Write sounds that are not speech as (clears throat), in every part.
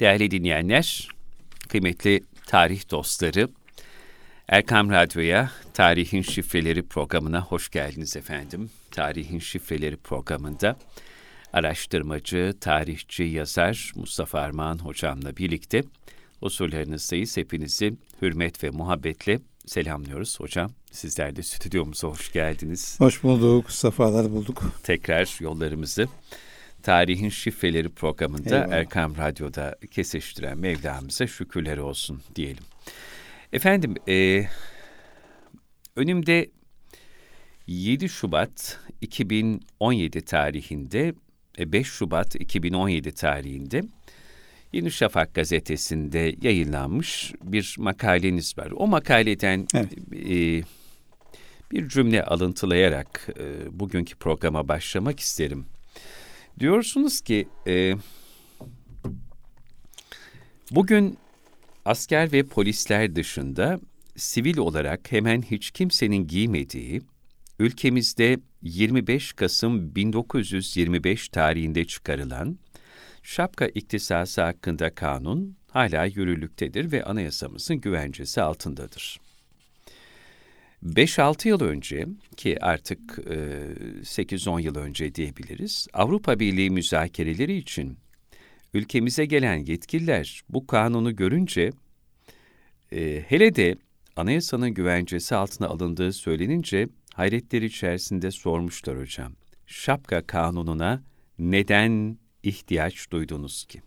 Değerli dinleyenler, kıymetli tarih dostları, Erkam Radyo'ya Tarihin Şifreleri programına hoş geldiniz efendim. Tarihin Şifreleri programında araştırmacı, tarihçi, yazar Mustafa Armağan hocamla birlikte huzurlarınızdayız. Hepinizi hürmet ve muhabbetle selamlıyoruz hocam. Sizler de stüdyomuza hoş geldiniz. Hoş bulduk, safalar bulduk. Tekrar yollarımızı Tarihin Şifreleri programında Eyvallah. Erkam Radyo'da kesiştiren Mevlamıza şükürler olsun diyelim. Efendim, e, önümde 7 Şubat 2017 tarihinde, 5 Şubat 2017 tarihinde Yeni Şafak gazetesinde yayınlanmış bir makaleniz var. O makaleden evet. e, bir cümle alıntılayarak e, bugünkü programa başlamak isterim. Diyorsunuz ki e, bugün asker ve polisler dışında sivil olarak hemen hiç kimsenin giymediği, ülkemizde 25 Kasım 1925 tarihinde çıkarılan şapka iktisası hakkında kanun hala yürürlüktedir ve anayasamızın güvencesi altındadır. 5-6 yıl önce ki artık e, 8-10 yıl önce diyebiliriz, Avrupa Birliği müzakereleri için ülkemize gelen yetkililer bu kanunu görünce e, hele de anayasanın güvencesi altına alındığı söylenince hayretleri içerisinde sormuşlar hocam. Şapka kanununa neden ihtiyaç duydunuz ki?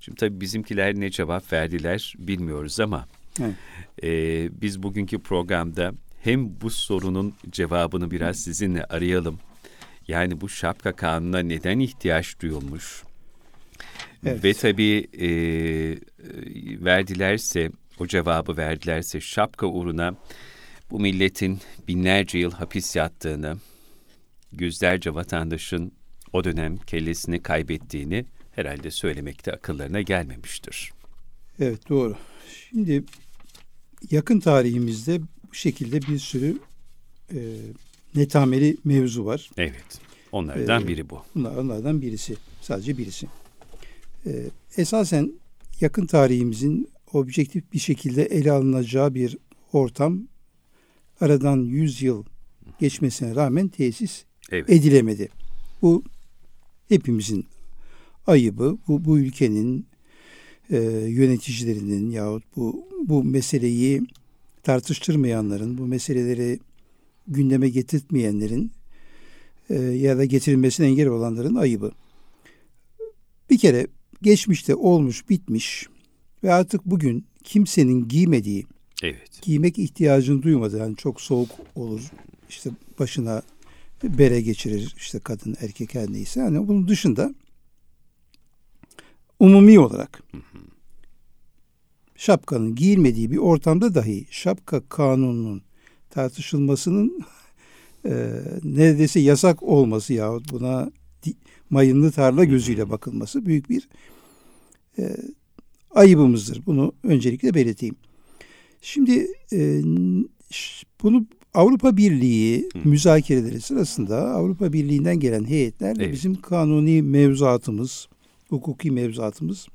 Şimdi tabii bizimkiler ne cevap verdiler bilmiyoruz ama evet. e, biz bugünkü programda hem bu sorunun cevabını biraz sizinle arayalım. Yani bu şapka kanuna neden ihtiyaç duyulmuş? Evet. Ve tabii e, verdilerse, o cevabı verdilerse şapka uğruna bu milletin binlerce yıl hapis yattığını, yüzlerce vatandaşın o dönem kellesini kaybettiğini herhalde söylemekte akıllarına gelmemiştir. Evet doğru. Şimdi yakın tarihimizde bu şekilde bir sürü e, netameli mevzu var. Evet. Onlardan ee, biri bu. Bunlar, onlardan birisi. Sadece birisi. Ee, esasen yakın tarihimizin objektif bir şekilde ele alınacağı bir ortam aradan 100 yıl geçmesine rağmen tesis evet. edilemedi. Bu hepimizin ayıbı, bu, bu ülkenin e, yöneticilerinin yahut bu, bu meseleyi tartıştırmayanların, bu meseleleri gündeme getirtmeyenlerin e, ya da getirilmesine engel olanların ayıbı. Bir kere geçmişte olmuş, bitmiş ve artık bugün kimsenin giymediği, evet. giymek ihtiyacını duymadığı, yani çok soğuk olur, işte başına bere geçirir, işte kadın, erkek her neyse. Yani bunun dışında umumi olarak hı hı şapkanın giyilmediği bir ortamda dahi şapka kanununun tartışılmasının e, neredeyse yasak olması yahut buna mayınlı tarla gözüyle bakılması büyük bir e, ayıbımızdır. Bunu öncelikle belirteyim. Şimdi e, bunu Avrupa Birliği Hı. müzakereleri sırasında Avrupa Birliği'nden gelen heyetlerle evet. bizim kanuni mevzuatımız, hukuki mevzuatımız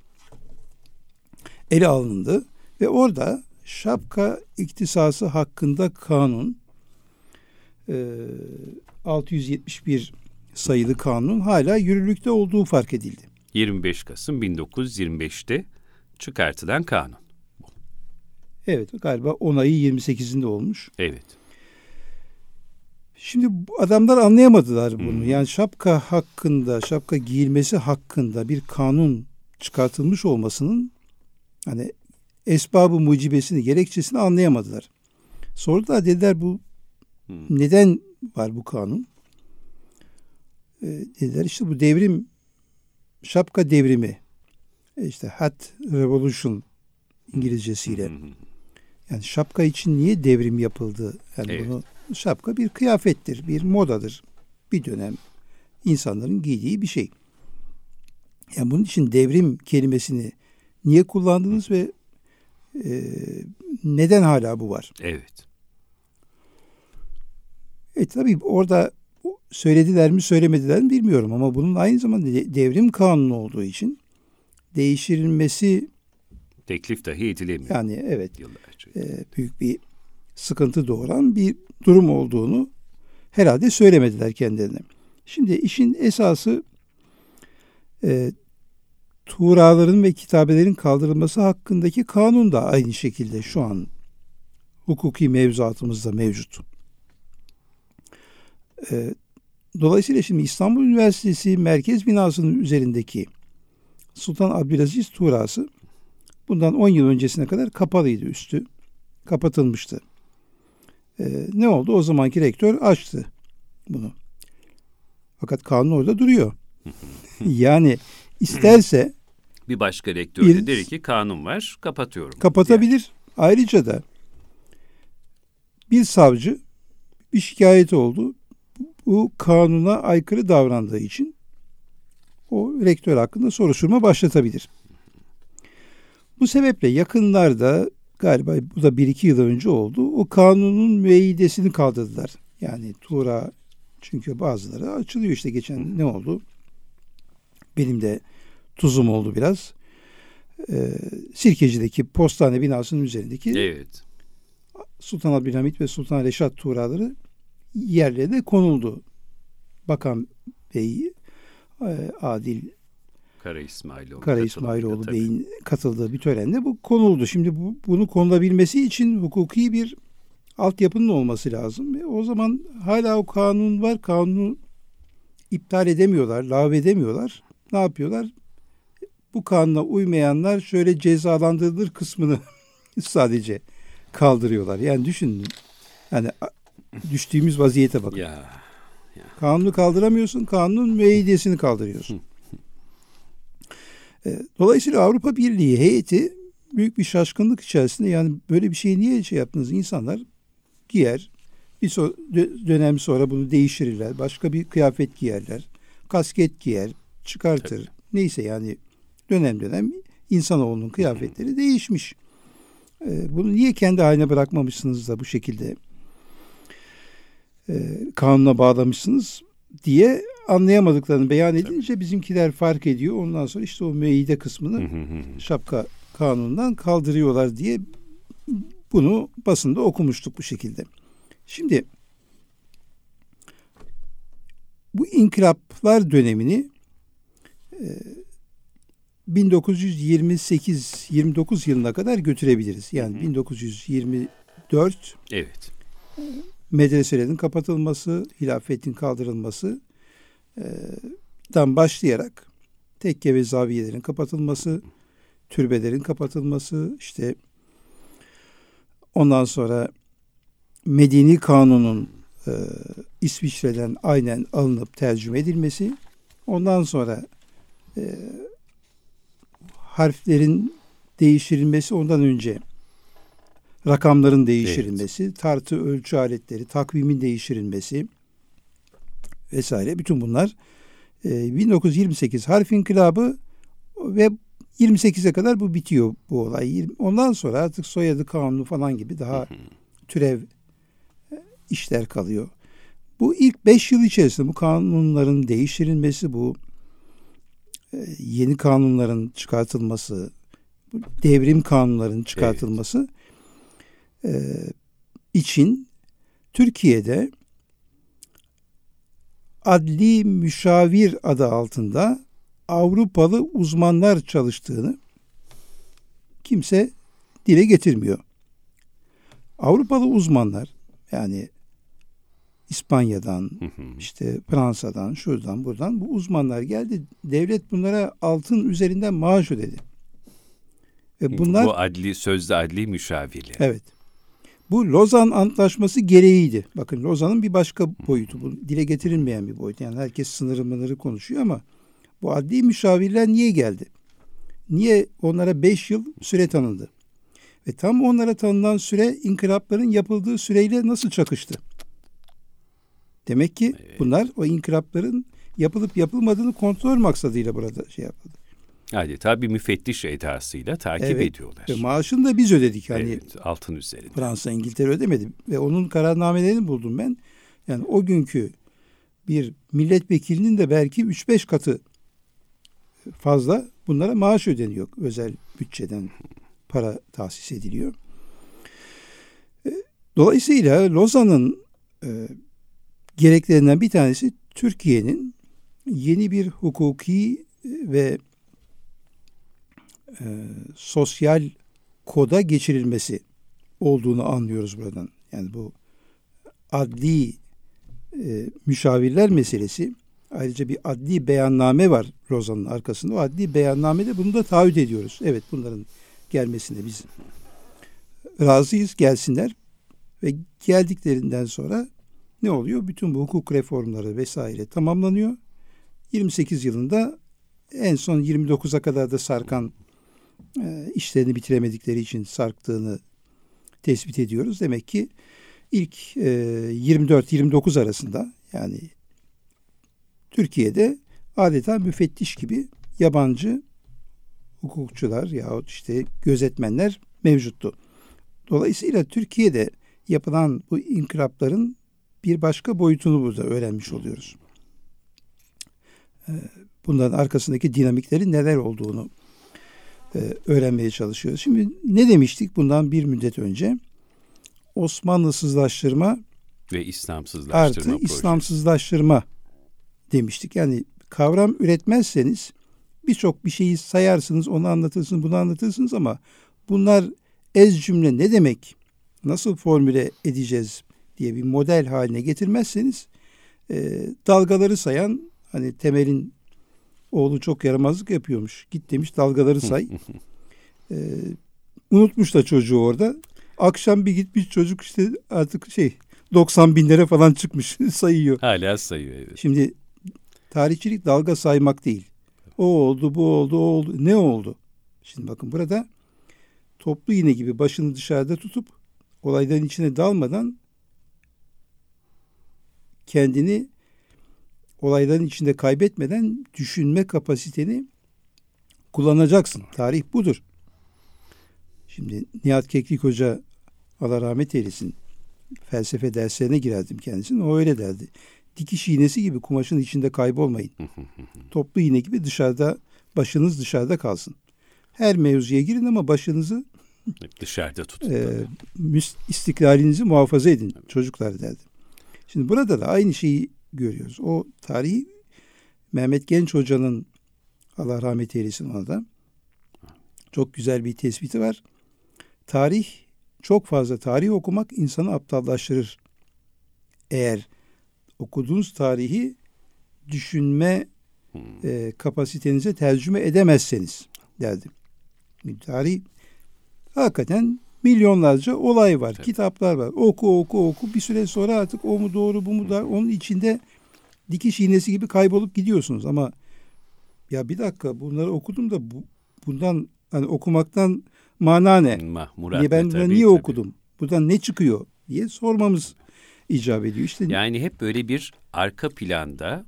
ele alındı ve orada şapka iktisası hakkında kanun e, 671 sayılı kanun hala yürürlükte olduğu fark edildi. 25 Kasım 1925'te çıkartılan kanun. Evet galiba onayı 28'inde olmuş. Evet. Şimdi adamlar anlayamadılar bunu. Hmm. Yani şapka hakkında, şapka giyilmesi hakkında bir kanun çıkartılmış olmasının hani esbabı mucibesini, gerekçesini anlayamadılar. Sordular dediler bu hmm. neden var bu kanun? E, dediler işte bu devrim şapka devrimi e, işte hat revolution İngilizcesiyle. Hmm. Yani şapka için niye devrim yapıldı? Yani evet. bunu şapka bir kıyafettir, bir modadır. Bir dönem insanların giydiği bir şey. Yani bunun için devrim kelimesini niye kullandınız ve e, neden hala bu var? Evet. E tabii orada söylediler mi söylemediler mi bilmiyorum ama bunun aynı zamanda devrim kanunu olduğu için değiştirilmesi Teklif dahi edilemiyor. yani evet Yıllarca. e, büyük bir sıkıntı doğuran bir durum olduğunu herhalde söylemediler kendilerine. Şimdi işin esası e, tuğraların ve kitabelerin kaldırılması hakkındaki kanun da aynı şekilde şu an hukuki mevzuatımızda mevcut. E, dolayısıyla şimdi İstanbul Üniversitesi merkez binasının üzerindeki Sultan Abdülaziz Tuğrası bundan 10 yıl öncesine kadar kapalıydı üstü. Kapatılmıştı. E, ne oldu? O zamanki rektör açtı bunu. Fakat kanun orada duruyor. (laughs) yani isterse Bir başka rektör de der ki kanun var, kapatıyorum. kapatabilir. Ayrıca da bir savcı bir şikayet oldu. Bu kanuna aykırı davrandığı için o rektör hakkında soruşturma başlatabilir. Bu sebeple yakınlarda galiba bu da bir iki yıl önce oldu. O kanunun müeyyidesini kaldırdılar. Yani Tuğra çünkü bazıları açılıyor işte geçen ne oldu? Benim de tuzum oldu biraz. Ee, Sirkeci'deki postane binasının üzerindeki Evet. Sultan Abdülhamit ve Sultan Reşat Tuğraları yerlerine konuldu. Bakan Bey, e, Adil Kara İsmailoğlu. Kara İsmailoğlu. Bey'in katıldığı bir törende bu konuldu. Şimdi bu, bunu konulabilmesi için hukuki bir altyapının olması lazım. Ve o zaman hala o kanun var. Kanunu iptal edemiyorlar, lağvedemiyorlar. Ne yapıyorlar? Bu kanuna uymayanlar şöyle cezalandırılır kısmını (laughs) sadece kaldırıyorlar. Yani düşünün. Yani düştüğümüz vaziyete bakın. Ya Kanunu kaldıramıyorsun, kanunun müeyyidesini kaldırıyorsun. E, Dolayısıyla Avrupa Birliği heyeti büyük bir şaşkınlık içerisinde yani böyle bir şeyi niye şey yaptınız? İnsanlar giyer, bir so- dö- dönem sonra bunu değiştirirler, başka bir kıyafet giyerler, kasket giyer, çıkartır. Neyse yani dönem dönem insanoğlunun kıyafetleri değişmiş. E, Bunu niye kendi haline bırakmamışsınız da bu şekilde e, kanuna bağlamışsınız diye anlayamadıklarını beyan edince bizimkiler fark ediyor. Ondan sonra işte o müeyyide kısmını şapka kanunundan kaldırıyorlar diye bunu basında okumuştuk bu şekilde. Şimdi bu inkılaplar dönemini e, 1928-29 yılına kadar götürebiliriz. Yani 1924 evet. medreselerin kapatılması, hilafetin kaldırılması e, dan başlayarak tekke ve zaviyelerin kapatılması, türbelerin kapatılması, işte ondan sonra Medeni Kanun'un e, İsviçre'den aynen alınıp tercüme edilmesi, ondan sonra e, harflerin değiştirilmesi ondan önce rakamların değiştirilmesi, tartı ölçü aletleri, takvimin değiştirilmesi vesaire bütün bunlar e, 1928 harf inkılabı ve 28'e kadar bu bitiyor bu olay. Ondan sonra artık soyadı kanunu falan gibi daha türev e, işler kalıyor. Bu ilk 5 yıl içerisinde bu kanunların değiştirilmesi, bu yeni kanunların çıkartılması, devrim kanunların çıkartılması e, için Türkiye'de adli müşavir adı altında Avrupalı uzmanlar çalıştığını kimse dile getirmiyor. Avrupalı uzmanlar yani İspanya'dan, işte Fransa'dan, şuradan, buradan bu uzmanlar geldi. Devlet bunlara altın üzerinden maaş ödedi. Ve bunlar Bu adli, sözde adli müşavirler. Evet. Bu Lozan Antlaşması gereğiydi. Bakın Lozan'ın bir başka boyutu. Bu dile getirilmeyen bir boyut. Yani herkes sınırı mınırı konuşuyor ama bu adli müşavirler niye geldi? Niye onlara 5 yıl süre tanındı? Ve tam onlara tanınan süre inkılapların yapıldığı süreyle nasıl çakıştı? Demek ki bunlar o inkılapların yapılıp yapılmadığını kontrol maksadıyla burada şey yapıldı. Adeta bir müfettiş edasıyla takip Evet. ediyorlar. Ve maaşını da biz ödedik. Hani Evet, altın üzerinde. Fransa, İngiltere ödemedi. Ve onun kararnamelerini buldum ben. Yani o günkü bir milletvekilinin de belki 3-5 katı fazla bunlara maaş ödeniyor. Özel bütçeden para tahsis ediliyor. E, dolayısıyla Lozan'ın e, gereklerinden bir tanesi Türkiye'nin yeni bir hukuki ve e, sosyal koda geçirilmesi olduğunu anlıyoruz buradan. Yani bu adli e, müşavirler meselesi ayrıca bir adli beyanname var Rozan'ın arkasında. O adli beyannamede bunu da taahhüt ediyoruz. Evet bunların gelmesine biz razıyız gelsinler ve geldiklerinden sonra ne oluyor? Bütün bu hukuk reformları vesaire tamamlanıyor. 28 yılında en son 29'a kadar da sarkan e, işlerini bitiremedikleri için sarktığını tespit ediyoruz. Demek ki ilk e, 24-29 arasında yani Türkiye'de adeta müfettiş gibi yabancı hukukçular yahut işte gözetmenler mevcuttu. Dolayısıyla Türkiye'de yapılan bu inkılapların bir başka boyutunu burada öğrenmiş oluyoruz. Ee, bunların arkasındaki dinamiklerin neler olduğunu e, öğrenmeye çalışıyoruz. Şimdi ne demiştik bundan bir müddet önce? Osmanlısızlaştırma ve İslamsızlaştırma artı İslamsızlaştırma demiştik. Yani kavram üretmezseniz birçok bir şeyi sayarsınız, onu anlatırsınız, bunu anlatırsınız ama bunlar ez cümle ne demek, nasıl formüle edeceğiz diye bir model haline getirmezseniz e, dalgaları sayan hani Temel'in oğlu çok yaramazlık yapıyormuş. Git demiş dalgaları say. (laughs) e, unutmuş da çocuğu orada. Akşam bir gitmiş çocuk işte artık şey 90 binlere falan çıkmış (laughs) sayıyor. Hala sayıyor evet. Şimdi tarihçilik dalga saymak değil. O oldu, bu oldu, o oldu. Ne oldu? Şimdi bakın burada toplu iğne gibi başını dışarıda tutup olayların içine dalmadan kendini olayların içinde kaybetmeden düşünme kapasiteni kullanacaksın. Tarih budur. Şimdi Nihat Keklik Hoca Allah rahmet eylesin felsefe derslerine girerdim kendisinin. O öyle derdi. Dikiş iğnesi gibi kumaşın içinde kaybolmayın. (laughs) Toplu iğne gibi dışarıda başınız dışarıda kalsın. Her mevzuya girin ama başınızı dışarıda tutun. E, istiklalinizi muhafaza edin çocuklar derdi. Şimdi burada da aynı şeyi görüyoruz. O tarihi Mehmet Genç Hoca'nın Allah rahmet eylesin ona da çok güzel bir tespiti var. Tarih çok fazla tarih okumak insanı aptallaştırır. Eğer okuduğunuz tarihi düşünme hmm. e, kapasitenize tercüme edemezseniz derdim. Tarih hakikaten milyonlarca olay var, evet. kitaplar var. Oku oku oku bir süre sonra artık o mu doğru bu mu da onun içinde dikiş iğnesi gibi kaybolup gidiyorsunuz ama ya bir dakika bunları okudum da bu, bundan hani okumaktan mana ne? Mahmurat niye ben bunu niye tabii. okudum? Buradan ne çıkıyor diye sormamız icap ediyor. İşte yani hep böyle bir arka planda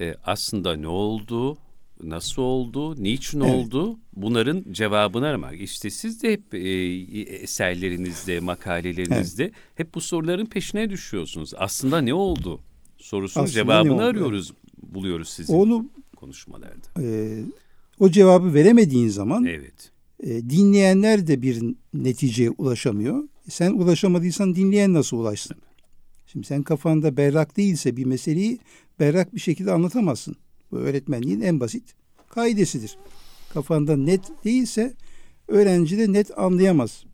e, aslında ne oldu, nasıl oldu, niçin evet. oldu bunların cevabını aramak. İşte siz de hep e, eserlerinizde, makalelerinizde evet. hep bu soruların peşine düşüyorsunuz. Aslında ne oldu sorusunun Aslında cevabını arıyoruz, buluyoruz sizin Onu, konuşmalarda. E, o cevabı veremediğin zaman evet. e, dinleyenler de bir neticeye ulaşamıyor. Sen ulaşamadıysan dinleyen nasıl ulaşsın? Şimdi sen kafanda berrak değilse bir meseleyi berrak bir şekilde anlatamazsın. Bu öğretmenliğin en basit kaidesidir. Kafanda net değilse öğrenci de net anlayamaz.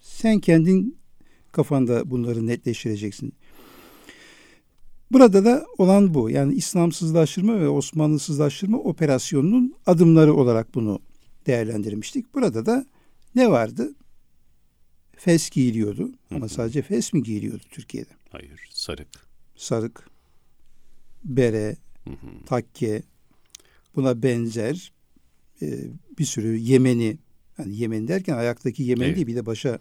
Sen kendin kafanda bunları netleştireceksin. Burada da olan bu. Yani İslamsızlaştırma ve Osmanlısızlaştırma operasyonunun adımları olarak bunu değerlendirmiştik. Burada da ne vardı? Fes giyiliyordu. Ama sadece fes mi giyiliyordu Türkiye'de? Hayır, sarık. Sarık, bere, takke, buna benzer e, bir sürü Yemeni, yani Yemen derken ayaktaki Yemen evet. değil bir de başa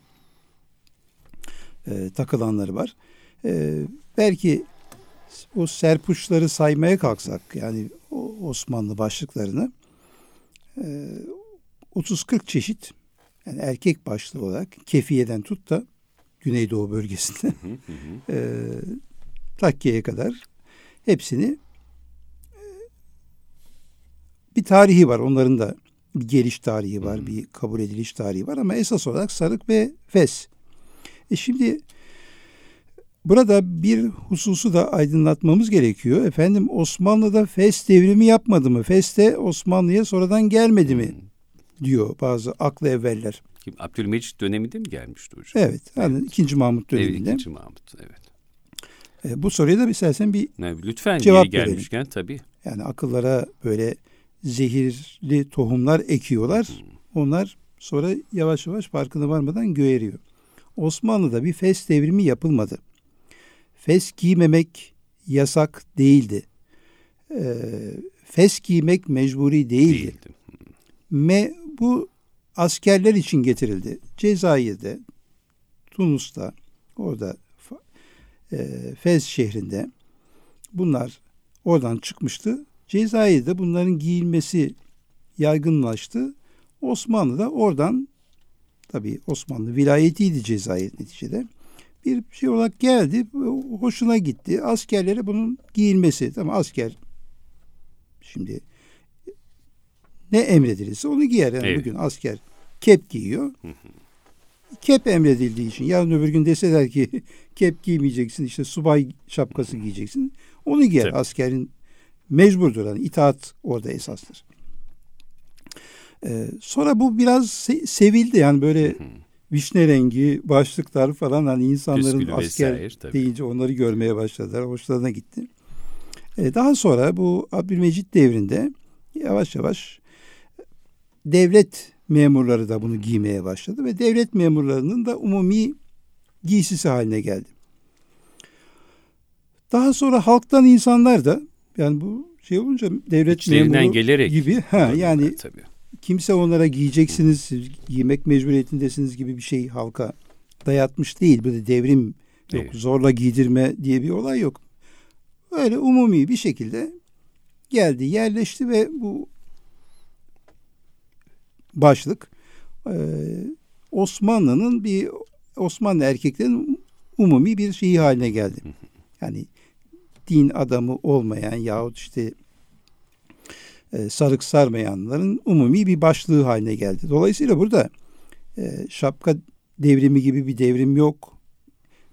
e, takılanları var. E, belki o serpuçları saymaya kalksak yani Osmanlı başlıklarını e, 30-40 çeşit yani erkek başlığı olarak Kefiye'den tut da Güneydoğu bölgesinde (laughs) e, Takke'ye kadar hepsini bir tarihi var. Onların da bir geliş tarihi var, bir kabul ediliş tarihi var ama esas olarak sarık ve fes. E şimdi burada bir hususu da aydınlatmamız gerekiyor. Efendim Osmanlı'da fes devrimi yapmadı mı? Fes de Osmanlı'ya sonradan gelmedi mi? diyor bazı aklı evveller. Abdülmecit döneminde mi gelmişti hocam? Evet. Yani evet. 2. Mahmut döneminde. Evet, 2. Mahmut, evet. E, bu soruya da istersen bir evet, lütfen cevap yeri gelmişken verelim. tabii. Yani akıllara böyle zehirli tohumlar ekiyorlar. Hmm. Onlar sonra yavaş yavaş farkına varmadan göğeriyor. Osmanlı'da bir fes devrimi yapılmadı. Fes giymemek yasak değildi. E, fes giymek mecburi değildi. değildi. Me, bu askerler için getirildi. Cezayir'de, Tunus'ta, orada e, Fez şehrinde bunlar oradan çıkmıştı. Cezayir'de bunların giyilmesi yaygınlaştı. Osmanlı da oradan tabi Osmanlı vilayetiydi Cezayir neticede. Bir şey olarak geldi, hoşuna gitti. Askerlere bunun giyilmesi. Tamam asker şimdi ne emredilirse onu giyer. Yani evet. bugün asker kep giyiyor. Kep emredildiği için yarın öbür gün deseler ki (laughs) kep giymeyeceksin işte subay şapkası giyeceksin. Onu giyer. Tabii. Askerin mecburdur. Yani itaat orada esastır. Ee, sonra bu biraz se- sevildi yani böyle vişne rengi başlıklar falan hani insanların Püskülü asker vesaire, deyince onları görmeye başladılar. Hoşlarına gitti. Ee, daha sonra bu Abdülmecit devrinde yavaş yavaş devlet memurları da bunu giymeye başladı ve devlet memurlarının da umumi giysisi haline geldi. Daha sonra halktan insanlar da yani bu şey olunca devlet İçlerinden memuru gelerek gibi ha yani tabii. kimse onlara giyeceksiniz, siz giymek mecburiyetindesiniz gibi bir şey halka dayatmış değil. Böyle devrim yok, evet. zorla giydirme diye bir olay yok. Öyle umumi bir şekilde geldi, yerleşti ve bu başlık e, Osmanlı'nın bir Osmanlı erkeklerin umumi bir şeyi haline geldi. Yani din adamı olmayan yahut işte e, sarık sarmayanların umumi bir başlığı haline geldi. Dolayısıyla burada e, şapka devrimi gibi bir devrim yok.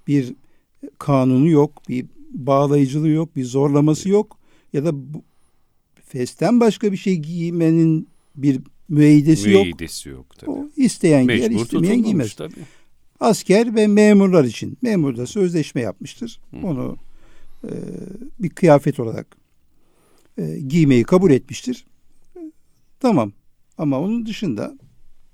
Bir kanunu yok, bir bağlayıcılığı yok, bir zorlaması yok ya da bu, festen başka bir şey giymenin bir müeyyidesi, müeyyidesi yok. yok tabii. O isteyen Mecbur giyer, istemeyen giymez. Tabii. Asker ve memurlar için. Memur da sözleşme yapmıştır. Hı. Onu e, bir kıyafet olarak e, giymeyi kabul etmiştir. E, tamam. Ama onun dışında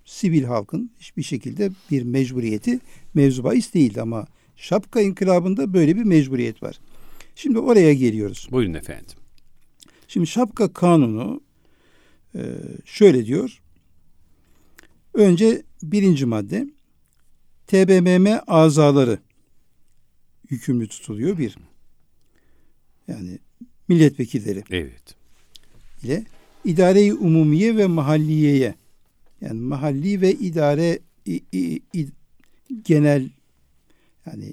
sivil halkın hiçbir şekilde bir mecburiyeti mevzu bahis değildi ama şapka inkılabında böyle bir mecburiyet var. Şimdi oraya geliyoruz. Buyurun efendim. Şimdi şapka kanunu ee, şöyle diyor. Önce birinci madde TBMM azaları yükümlü tutuluyor bir. Yani milletvekilleri. Evet. ile idare-i umumiye ve mahalliyeye yani mahalli ve idare i, i, i, genel yani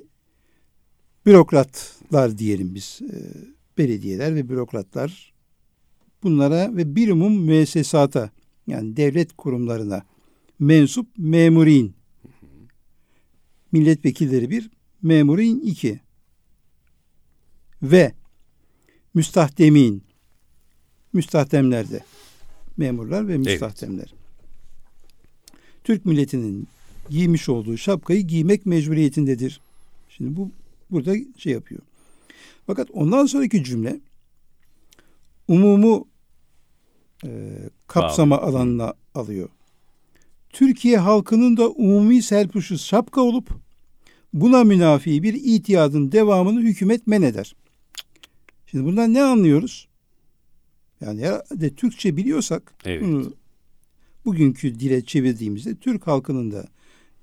bürokratlar diyelim biz e, belediyeler ve bürokratlar bunlara ve bir umum müessesata yani devlet kurumlarına mensup memurin milletvekilleri bir memurin iki ve müstahdemin müstahdemlerde memurlar ve müstahdemler. Evet. Türk milletinin giymiş olduğu şapkayı giymek mecburiyetindedir. Şimdi bu burada şey yapıyor. Fakat ondan sonraki cümle umumu e, kapsama Bağlı. alanına alıyor. Türkiye halkının da umumi serpuşu şapka olup buna münafi bir itiyadın devamını hükümet men eder. Şimdi bundan ne anlıyoruz? Yani herhalde Türkçe biliyorsak evet. bunu bugünkü dile çevirdiğimizde Türk halkının da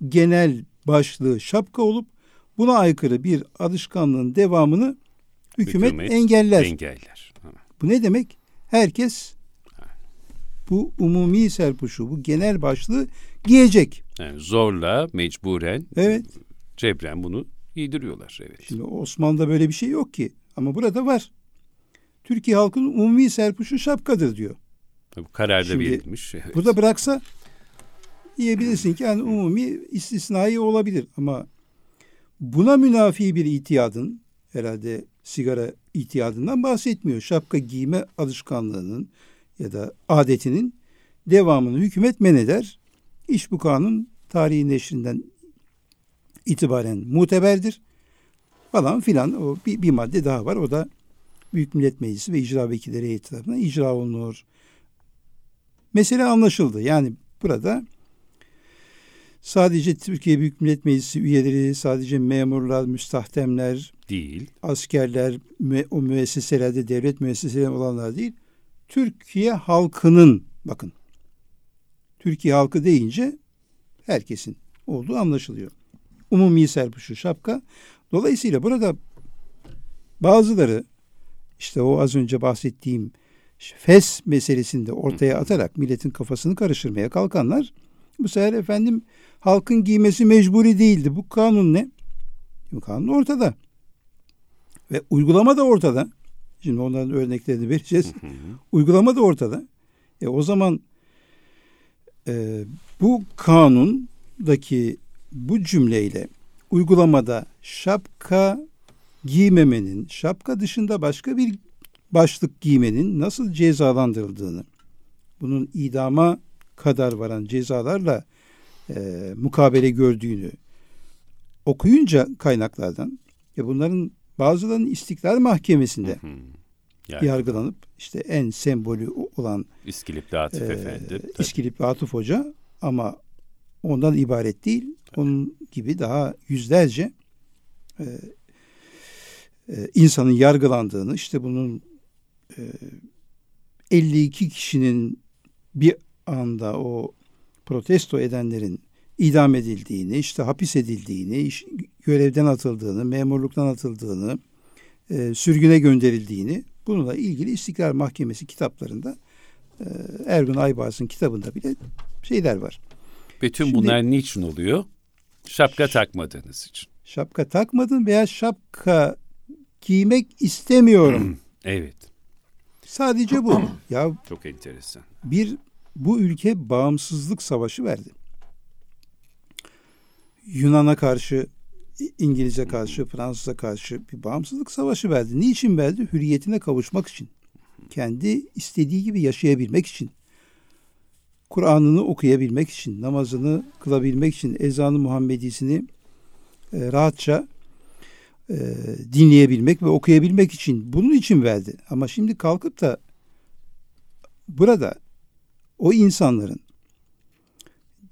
genel başlığı şapka olup buna aykırı bir alışkanlığın devamını hükümet, hükümet engeller. engeller. Bu ne demek? Herkes bu umumi serpuşu, bu genel başlığı giyecek. Yani zorla, mecburen, evet. cebren bunu giydiriyorlar. Evet. Şimdi Osmanlı'da böyle bir şey yok ki. Ama burada var. Türkiye halkının umumi serpuşu şapkadır diyor. Bu kararda Şimdi, verilmiş. Evet. Burada bıraksa diyebilirsin ki yani umumi istisnai olabilir ama buna münafi bir itiyadın herhalde sigara itiyadından bahsetmiyor. Şapka giyme alışkanlığının ya da adetinin devamını hükümet men eder. İş bu kanun tarihi neşrinden itibaren muteberdir falan filan o bir, bir madde daha var. O da Büyük Millet Meclisi ve icra vekilleri heyeti tarafından icra olunur. Mesele anlaşıldı. Yani burada sadece Türkiye Büyük Millet Meclisi üyeleri, sadece memurlar, müstahdemler, değil. Askerler, o müesseselerde devlet müesseseleri olanlar değil. Türkiye halkının bakın. Türkiye halkı deyince herkesin olduğu anlaşılıyor. Umumi serpuşu şapka. Dolayısıyla burada bazıları işte o az önce bahsettiğim fes meselesinde ortaya atarak milletin kafasını karıştırmaya kalkanlar bu sefer efendim halkın giymesi mecburi değildi. Bu kanun ne? Bu kanun ortada. Ve uygulama da ortada. Şimdi onların örneklerini vereceğiz. uygulama da ortada. E o zaman e, bu kanundaki bu cümleyle uygulamada şapka giymemenin, şapka dışında başka bir başlık giymenin nasıl cezalandırıldığını, bunun idama kadar varan cezalarla e, mukabele gördüğünü okuyunca kaynaklardan ya bunların bazılarının İstiklal Mahkemesi'nde hı hı. Yani. yargılanıp işte en sembolü olan İskilipli Atıf e, Efendi. Tabii. İskilipli Atıf Hoca ama ondan ibaret değil. Tabii. Onun gibi daha yüzlerce e, e, insanın yargılandığını işte bunun e, 52 kişinin bir anda o protesto edenlerin idam edildiğini, işte hapis edildiğini, iş, görevden atıldığını, memurluktan atıldığını, e, sürgüne gönderildiğini bununla ilgili İstiklal Mahkemesi kitaplarında e, Ergun Aybaz'ın kitabında bile şeyler var. Bütün Şimdi, bunlar niçin oluyor? Şapka takmadığınız için. Şapka takmadın veya şapka giymek istemiyorum. (clears throat) evet. Sadece bu. (clears throat) ya çok enteresan. Bir bu ülke bağımsızlık savaşı verdi. Yunan'a karşı, İngiliz'e karşı, Fransız'a karşı bir bağımsızlık savaşı verdi. Niçin verdi? Hürriyetine kavuşmak için. Kendi istediği gibi yaşayabilmek için. Kur'an'ını okuyabilmek için, namazını kılabilmek için, ezanı Muhammedisini e, rahatça e, dinleyebilmek ve okuyabilmek için bunun için verdi. Ama şimdi kalkıp da burada o insanların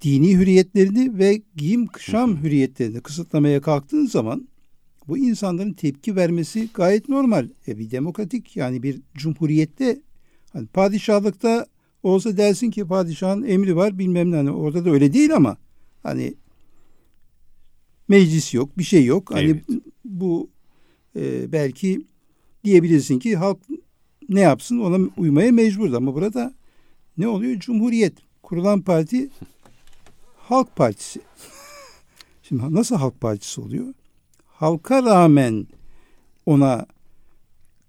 dini hürriyetlerini ve giyim kuşam hürriyetlerini kısıtlamaya kalktığın zaman bu insanların tepki vermesi gayet normal. E bir demokratik yani bir cumhuriyette hani padişahlıkta olsa dersin ki padişahın emri var bilmem ne hani orada da öyle değil ama hani meclis yok bir şey yok. Hani evet. bu e, belki diyebilirsin ki halk ne yapsın ona uymaya mecbur ama burada ne oluyor? Cumhuriyet kurulan parti (laughs) Halk Partisi. (laughs) Şimdi nasıl Halk Partisi oluyor? Halka rağmen ona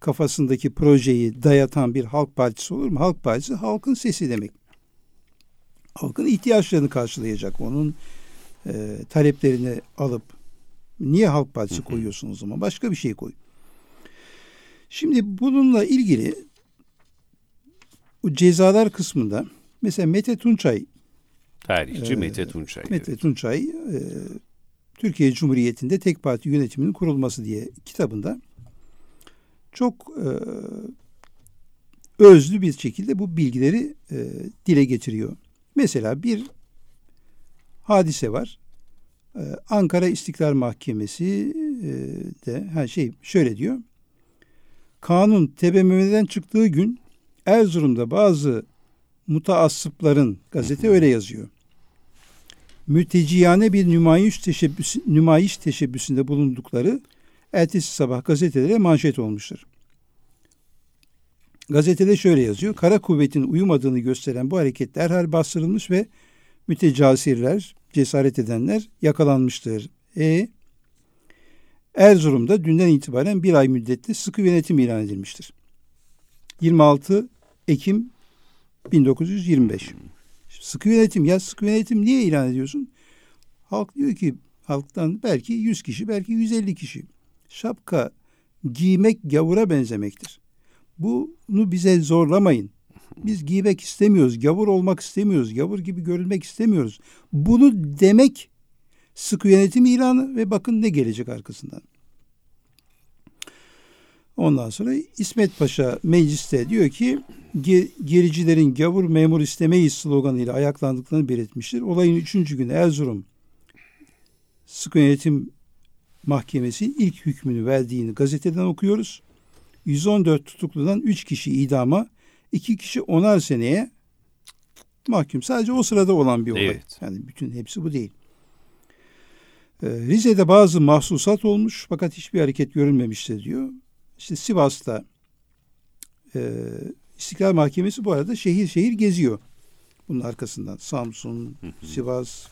kafasındaki projeyi dayatan bir halk partisi olur mu? Halk partisi halkın sesi demek. Halkın ihtiyaçlarını karşılayacak. Onun e, taleplerini alıp niye halk partisi koyuyorsun o zaman? Başka bir şey koy. Şimdi bununla ilgili bu cezalar kısmında mesela Mete Tunçay Tarihçi e, Mete Tunçay. Mete. Tunçay e, Türkiye Cumhuriyeti'nde tek parti yönetiminin kurulması diye kitabında çok e, özlü bir şekilde bu bilgileri e, dile getiriyor. Mesela bir hadise var. Ee, Ankara İstiklal Mahkemesi e, de her şey şöyle diyor. Kanun TBMM'den çıktığı gün Erzurum'da bazı mutaassıpların gazete öyle yazıyor. Mülteciyane bir nümayiş, teşebbüs, nümayiş teşebbüsünde bulundukları ertesi sabah gazetelere manşet olmuştur. Gazetede şöyle yazıyor. Kara kuvvetin uyumadığını gösteren bu hareket derhal bastırılmış ve mütecasirler, cesaret edenler yakalanmıştır. E Erzurum'da dünden itibaren bir ay müddetli sıkı yönetim ilan edilmiştir. 26 Ekim 1925. Sıkı yönetim ya sıkı yönetim niye ilan ediyorsun? Halk diyor ki halktan belki 100 kişi belki 150 kişi. Şapka giymek gavura benzemektir. Bunu bize zorlamayın. Biz giymek istemiyoruz. Gavur olmak istemiyoruz. Gavur gibi görülmek istemiyoruz. Bunu demek sıkı yönetim ilanı ve bakın ne gelecek arkasından. Ondan sonra İsmet Paşa mecliste diyor ki gericilerin gavur memur istemeyiz sloganıyla ayaklandıklarını belirtmiştir. Olayın üçüncü günü Erzurum Sıkı Yönetim Mahkemesi ilk hükmünü verdiğini gazeteden okuyoruz. 114 tutukludan 3 kişi idama, 2 kişi onar seneye mahkum. Sadece o sırada olan bir olay. Evet. Yani bütün hepsi bu değil. Ee, Rize'de bazı mahsusat olmuş fakat hiçbir hareket görülmemiştir diyor. İşte Sivas'ta e, İstiklal Mahkemesi bu arada şehir şehir geziyor. Bunun arkasından Samsun, Sivas,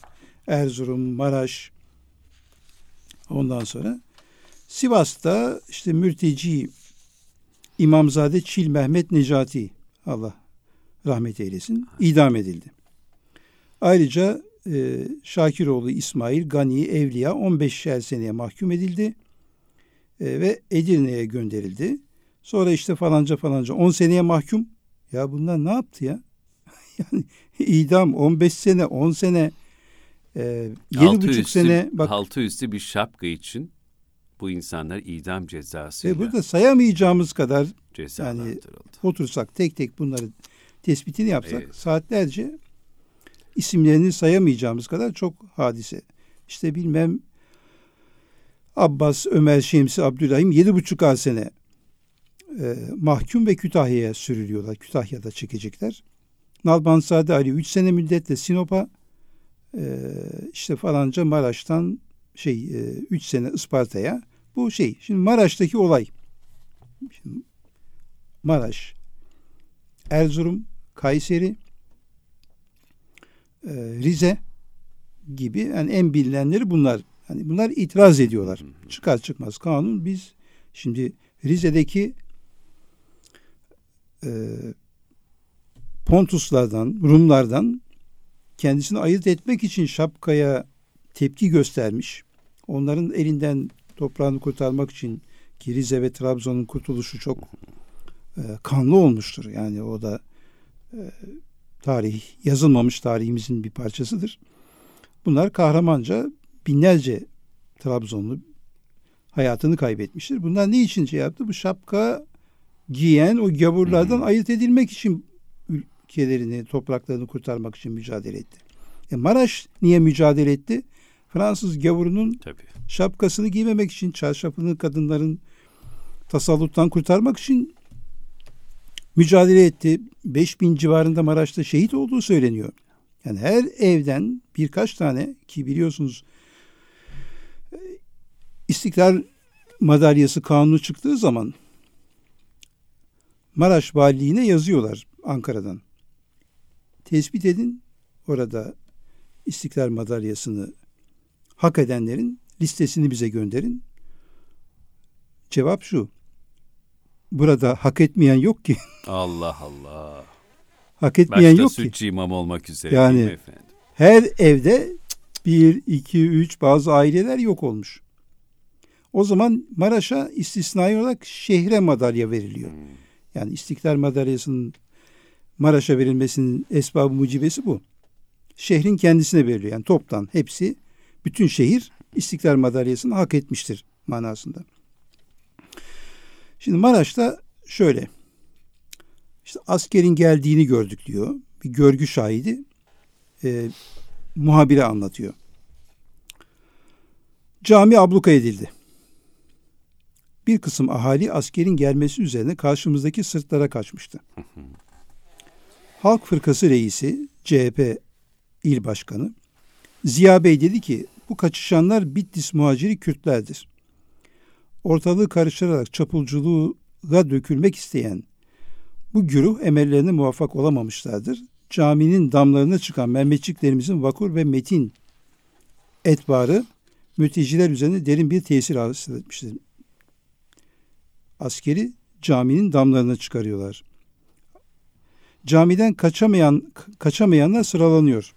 Erzurum, Maraş. Ondan sonra Sivas'ta işte mürteci İmamzade Çil Mehmet Necati Allah rahmet eylesin idam edildi. Ayrıca e, Şakiroğlu İsmail Gani Evliya 15 seneye mahkum edildi e, ve Edirne'ye gönderildi. Sonra işte falanca falanca 10 seneye mahkum. Ya bunlar ne yaptı ya? (laughs) yani idam 15 sene 10 sene e, 7,5 sene bak altı üstü bir şapka için bu insanlar idam cezası. Ve burada sayamayacağımız kadar yani otursak tek tek bunları tespitini yapsak evet. saatlerce isimlerini sayamayacağımız kadar çok hadise. İşte bilmem Abbas, Ömer, Şemsi, buçuk ay sene e, mahkum ve Kütahya'ya sürülüyorlar. Kütahya'da çekecekler. Nalbansade Ali üç sene müddetle Sinop'a e, işte falanca Maraş'tan şey e, üç sene Isparta'ya bu şey. Şimdi Maraş'taki olay şimdi Maraş, Erzurum, Kayseri, e, Rize gibi yani en bilinenleri bunlar. Hani bunlar itiraz ediyorlar. Çıkar çıkmaz kanun biz şimdi Rize'deki e, Pontuslardan, Rumlardan kendisini ayırt etmek için şapkaya tepki göstermiş. Onların elinden toprağını kurtarmak için ki Rize ve Trabzon'un kurtuluşu çok e, kanlı olmuştur. Yani o da e, tarih yazılmamış tarihimizin bir parçasıdır. Bunlar kahramanca binlerce Trabzonlu hayatını kaybetmiştir. Bunlar ne için şey yaptı? Bu şapka giyen o gavurlardan hmm. ayırt edilmek için ülkelerini, topraklarını kurtarmak için mücadele etti. E Maraş niye mücadele etti? Fransız gavurunun Tabii. şapkasını giymemek için, çarşafını kadınların tasalluttan kurtarmak için mücadele etti. 5000 civarında Maraş'ta şehit olduğu söyleniyor. Yani her evden birkaç tane ki biliyorsunuz İstiklal madalyası kanunu çıktığı zaman Maraş Valiliğine yazıyorlar Ankara'dan. Tespit edin orada İstiklal madalyasını hak edenlerin listesini bize gönderin. Cevap şu. Burada hak etmeyen yok ki. (laughs) Allah Allah. Hak etmeyen Başta yok ki. Başta imam olmak üzere yani, efendim? Her evde bir, iki, üç bazı aileler yok olmuş. O zaman Maraş'a istisnai olarak şehre madalya veriliyor. Hmm. Yani İstiklal Madalyası'nın Maraş'a verilmesinin esbabı mucibesi bu. Şehrin kendisine veriliyor. Yani toptan hepsi bütün şehir İstiklal Madalyası'nı hak etmiştir manasında. Şimdi Maraş'ta şöyle. İşte askerin geldiğini gördük diyor. Bir görgü şahidi e, muhabire anlatıyor. Cami abluka edildi. Bir kısım ahali askerin gelmesi üzerine karşımızdaki sırtlara kaçmıştı. Halk Fırkası Reisi, CHP İl Başkanı Ziya Bey dedi ki bu kaçışanlar Bitlis muhaciri Kürtlerdir. Ortalığı karıştırarak çapulculuğa dökülmek isteyen bu güruh emellerine muvaffak olamamışlardır. Caminin damlarına çıkan Mehmetçiklerimizin vakur ve metin etbarı mülteciler üzerine derin bir tesir hasıl etmiştir. Askeri caminin damlarına çıkarıyorlar. camiden kaçamayan kaçamayanlar sıralanıyor.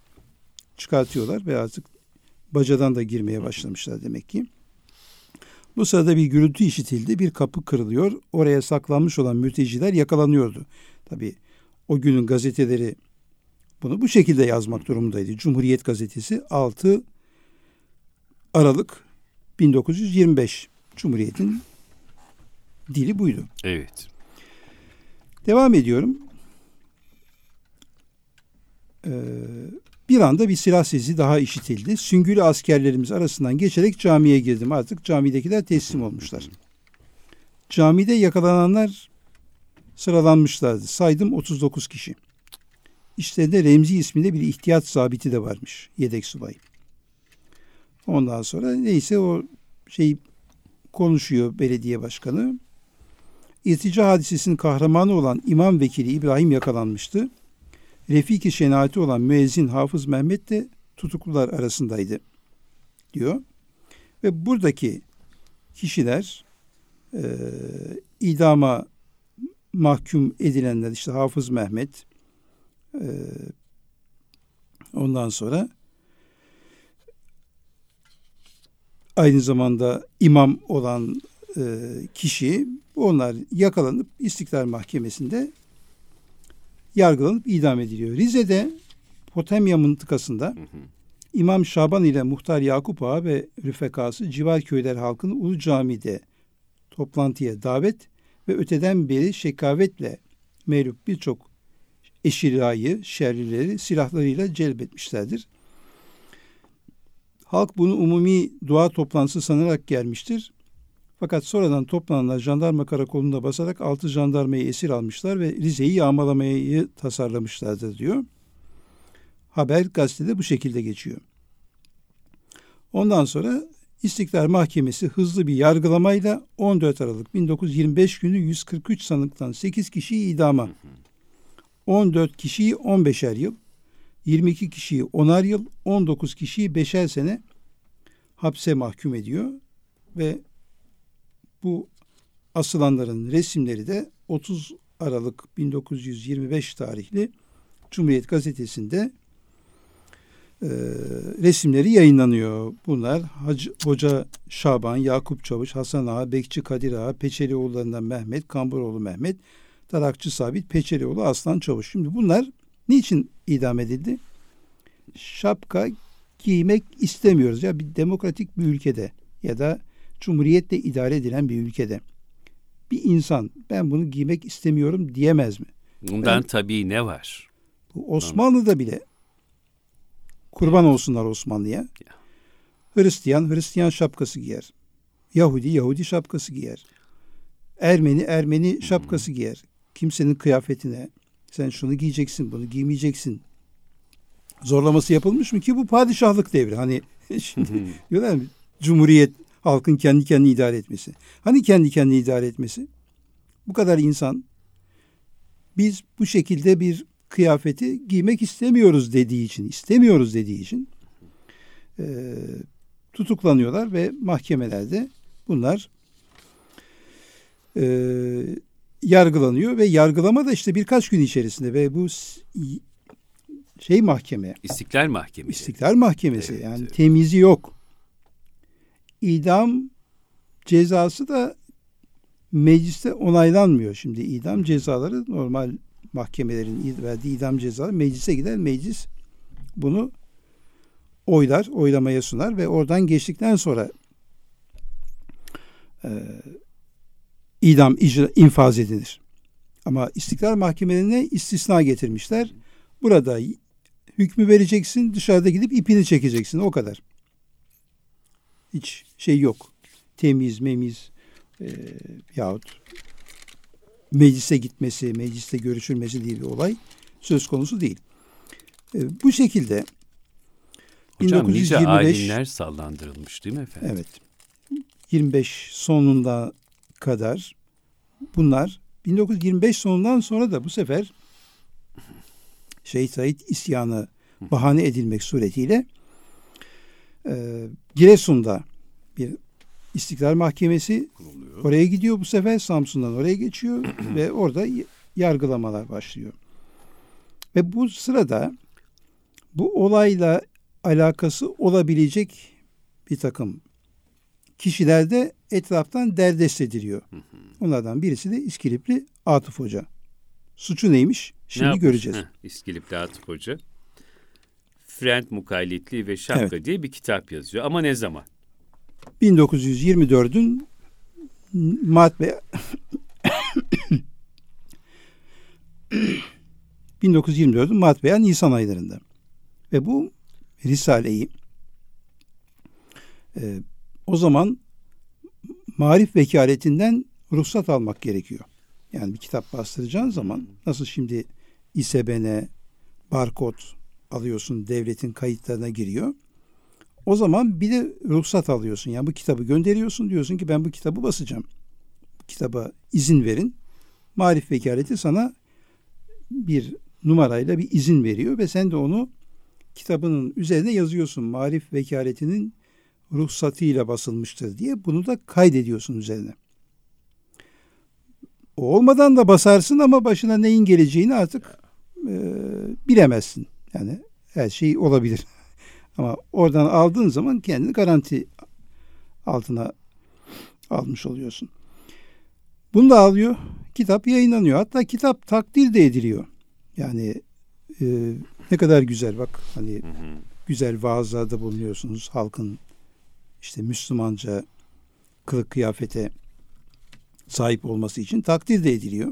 Çıkartıyorlar ve artık bacadan da girmeye başlamışlar demek ki. Bu sırada bir gürültü işitildi. Bir kapı kırılıyor. Oraya saklanmış olan mülteciler yakalanıyordu. Tabi o günün gazeteleri bunu bu şekilde yazmak durumundaydı. Cumhuriyet gazetesi 6 Aralık 1925. Cumhuriyet'in dili buydu. Evet. Devam ediyorum. Ee, bir anda bir silah sesi daha işitildi. Süngülü askerlerimiz arasından geçerek camiye girdim. Artık camidekiler teslim olmuşlar. Camide yakalananlar sıralanmışlardı. Saydım 39 kişi. İşlerinde Remzi isminde bir ihtiyat zabiti de varmış. Yedek subay. Ondan sonra neyse o şey konuşuyor belediye başkanı. İrtica hadisesinin kahramanı olan İmam Vekili İbrahim yakalanmıştı. Refiki şenaati olan müezzin Hafız Mehmet de tutuklular arasındaydı diyor. Ve buradaki kişiler e, idama mahkum edilenler işte Hafız Mehmet e, ondan sonra aynı zamanda imam olan e, kişi onlar yakalanıp İstiklal Mahkemesi'nde yargılanıp idam ediliyor. Rize'de Potemya mıntıkasında hı hı. İmam Şaban ile Muhtar Yakup Ağa ve rüfekası civar köyler halkını Ulu Cami'de toplantıya davet ve öteden beri şekavetle mağlup birçok eşirayı, şerlileri silahlarıyla celbetmişlerdir. Halk bunu umumi dua toplantısı sanarak gelmiştir. Fakat sonradan toplananlar jandarma karakolunda basarak altı jandarmayı esir almışlar ve Rize'yi yağmalamayı tasarlamışlardır diyor. Haber gazetede bu şekilde geçiyor. Ondan sonra İstiklal Mahkemesi hızlı bir yargılamayla 14 Aralık 1925 günü 143 sanıktan 8 kişiyi idama, 14 kişiyi 15'er yıl, 22 kişiyi 10'ar yıl, 19 kişiyi 5'er sene hapse mahkum ediyor ve bu asılanların resimleri de 30 Aralık 1925 tarihli Cumhuriyet Gazetesi'nde e, resimleri yayınlanıyor. Bunlar Hacı, Hoca Şaban, Yakup Çavuş, Hasan Ağa, Bekçi Kadir Ağa, Peçelioğullarından Mehmet, Kamburoğlu Mehmet, Tarakçı Sabit, Peçelioğlu Aslan Çavuş. Şimdi bunlar niçin idam edildi? Şapka giymek istemiyoruz. Ya bir demokratik bir ülkede ya da cumhuriyetle idare edilen bir ülkede bir insan ben bunu giymek istemiyorum diyemez mi? Bundan ben, tabii ne var? Osmanlı'da bile kurban olsunlar Osmanlı'ya. Hristiyan Hristiyan şapkası giyer. Yahudi Yahudi şapkası giyer. Ermeni Ermeni şapkası giyer. Kimsenin kıyafetine sen şunu giyeceksin, bunu giymeyeceksin. Zorlaması yapılmış mı ki bu padişahlık devri. Hani şimdi (laughs) (laughs) diyorlar mı? Cumhuriyet halkın kendi kendini idare etmesi. Hani kendi kendini idare etmesi? Bu kadar insan biz bu şekilde bir kıyafeti giymek istemiyoruz dediği için, istemiyoruz dediği için e, tutuklanıyorlar ve mahkemelerde bunlar e, yargılanıyor ve yargılama da işte birkaç gün içerisinde ve bu şey mahkeme. İstiklal Mahkemesi. İstiklal Mahkemesi evet, yani evet. temizi yok idam cezası da mecliste onaylanmıyor. Şimdi idam cezaları normal mahkemelerin verdiği idam cezaları meclise gider. Meclis bunu oylar, oylamaya sunar ve oradan geçtikten sonra e, idam icra, infaz edilir. Ama istiklal mahkemelerine istisna getirmişler. Burada hükmü vereceksin, dışarıda gidip ipini çekeceksin. O kadar. Hiç şey yok. Temiz, memiz e, yahut meclise gitmesi, mecliste görüşülmesi diye bir olay söz konusu değil. E, bu şekilde Hocam 1925, nice ayinler sallandırılmış değil mi efendim? Evet. 25 sonunda kadar bunlar 1925 sonundan sonra da bu sefer Şeyh Said isyanı bahane edilmek suretiyle e, Giresun'da bir İstiklal Mahkemesi kuruluyor. Oraya gidiyor bu sefer Samsun'dan oraya geçiyor (clears throat) ve orada yargılamalar başlıyor. Ve bu sırada bu olayla alakası olabilecek bir takım kişiler de etraftan derdest ediliyor. Onlardan birisi de İskilipli Atıf Hoca. Suçu neymiş? Şimdi ne göreceğiz. Heh, İskilipli Atıf Hoca. Frent Mukallitliği ve Şapka Evet. diye bir kitap yazıyor. Ama ne zaman? 1924'ün Mart ve (coughs) 1924'ün Mart veya Nisan aylarında. Ve bu Risale'yi e, o zaman marif vekaletinden ruhsat almak gerekiyor. Yani bir kitap bastıracağın zaman nasıl şimdi İSBN, barkod alıyorsun devletin kayıtlarına giriyor. O zaman bir de ruhsat alıyorsun. Yani bu kitabı gönderiyorsun diyorsun ki ben bu kitabı basacağım. Bu kitaba izin verin. Marif vekaleti sana bir numarayla bir izin veriyor ve sen de onu kitabının üzerine yazıyorsun. Marif vekaletinin ruhsatıyla basılmıştır diye bunu da kaydediyorsun üzerine. O olmadan da basarsın ama başına neyin geleceğini artık e, bilemezsin. Yani her şey olabilir. (laughs) Ama oradan aldığın zaman kendini garanti altına almış oluyorsun. Bunu da alıyor. Kitap yayınlanıyor. Hatta kitap takdir de ediliyor. Yani e, ne kadar güzel bak hani güzel vaazlarda bulunuyorsunuz. Halkın işte Müslümanca kılık kıyafete sahip olması için takdir de ediliyor.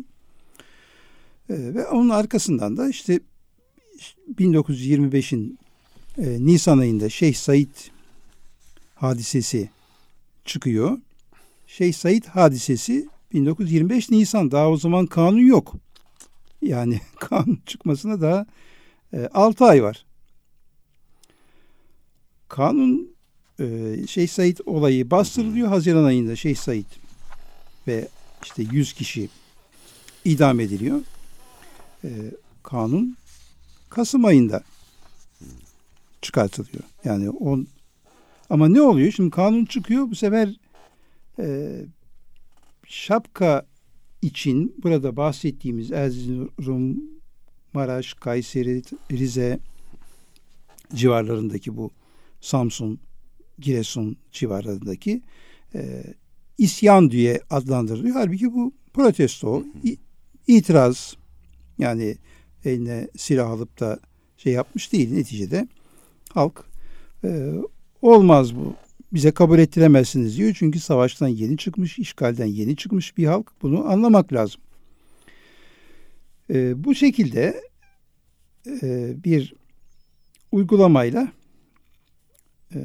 E, ve onun arkasından da işte 1925'in e, Nisan ayında Şeyh Said hadisesi çıkıyor. Şeyh Said hadisesi 1925 Nisan. Daha o zaman kanun yok. Yani (laughs) kanun çıkmasına daha e, 6 ay var. Kanun e, Şeyh Said olayı bastırılıyor Haziran ayında Şeyh Said ve işte 100 kişi idam ediliyor. E, kanun Kasım ayında çıkartılıyor. Yani on ama ne oluyor? Şimdi kanun çıkıyor. Bu sefer e, şapka için burada bahsettiğimiz Erzurum, Maraş, Kayseri, Rize civarlarındaki bu Samsun, Giresun civarlarındaki e, isyan diye adlandırılıyor. Halbuki bu protesto, itiraz yani eline silah alıp da şey yapmış değil neticede halk e, olmaz bu bize kabul ettiremezsiniz diyor. Çünkü savaştan yeni çıkmış, işgalden yeni çıkmış bir halk. Bunu anlamak lazım. E, bu şekilde e, bir uygulamayla e,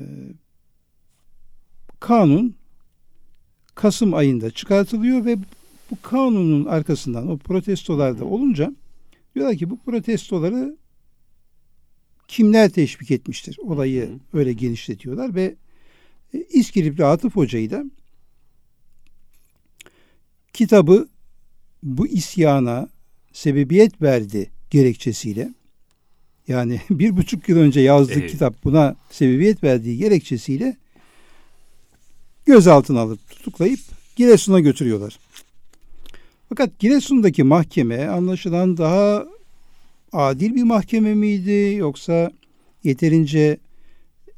kanun Kasım ayında çıkartılıyor ve bu kanunun arkasından o protestolarda olunca diyorlar ki bu protestoları kimler teşvik etmiştir? Olayı Hı öyle genişletiyorlar ve e, İskilipli Atıf Hoca'yı da kitabı bu isyana sebebiyet verdi gerekçesiyle yani (laughs) bir buçuk yıl önce yazdığı Evet. kitap buna sebebiyet verdiği gerekçesiyle gözaltına alıp tutuklayıp Giresun'a götürüyorlar. Fakat Giresun'daki mahkeme anlaşılan daha adil bir mahkeme miydi yoksa yeterince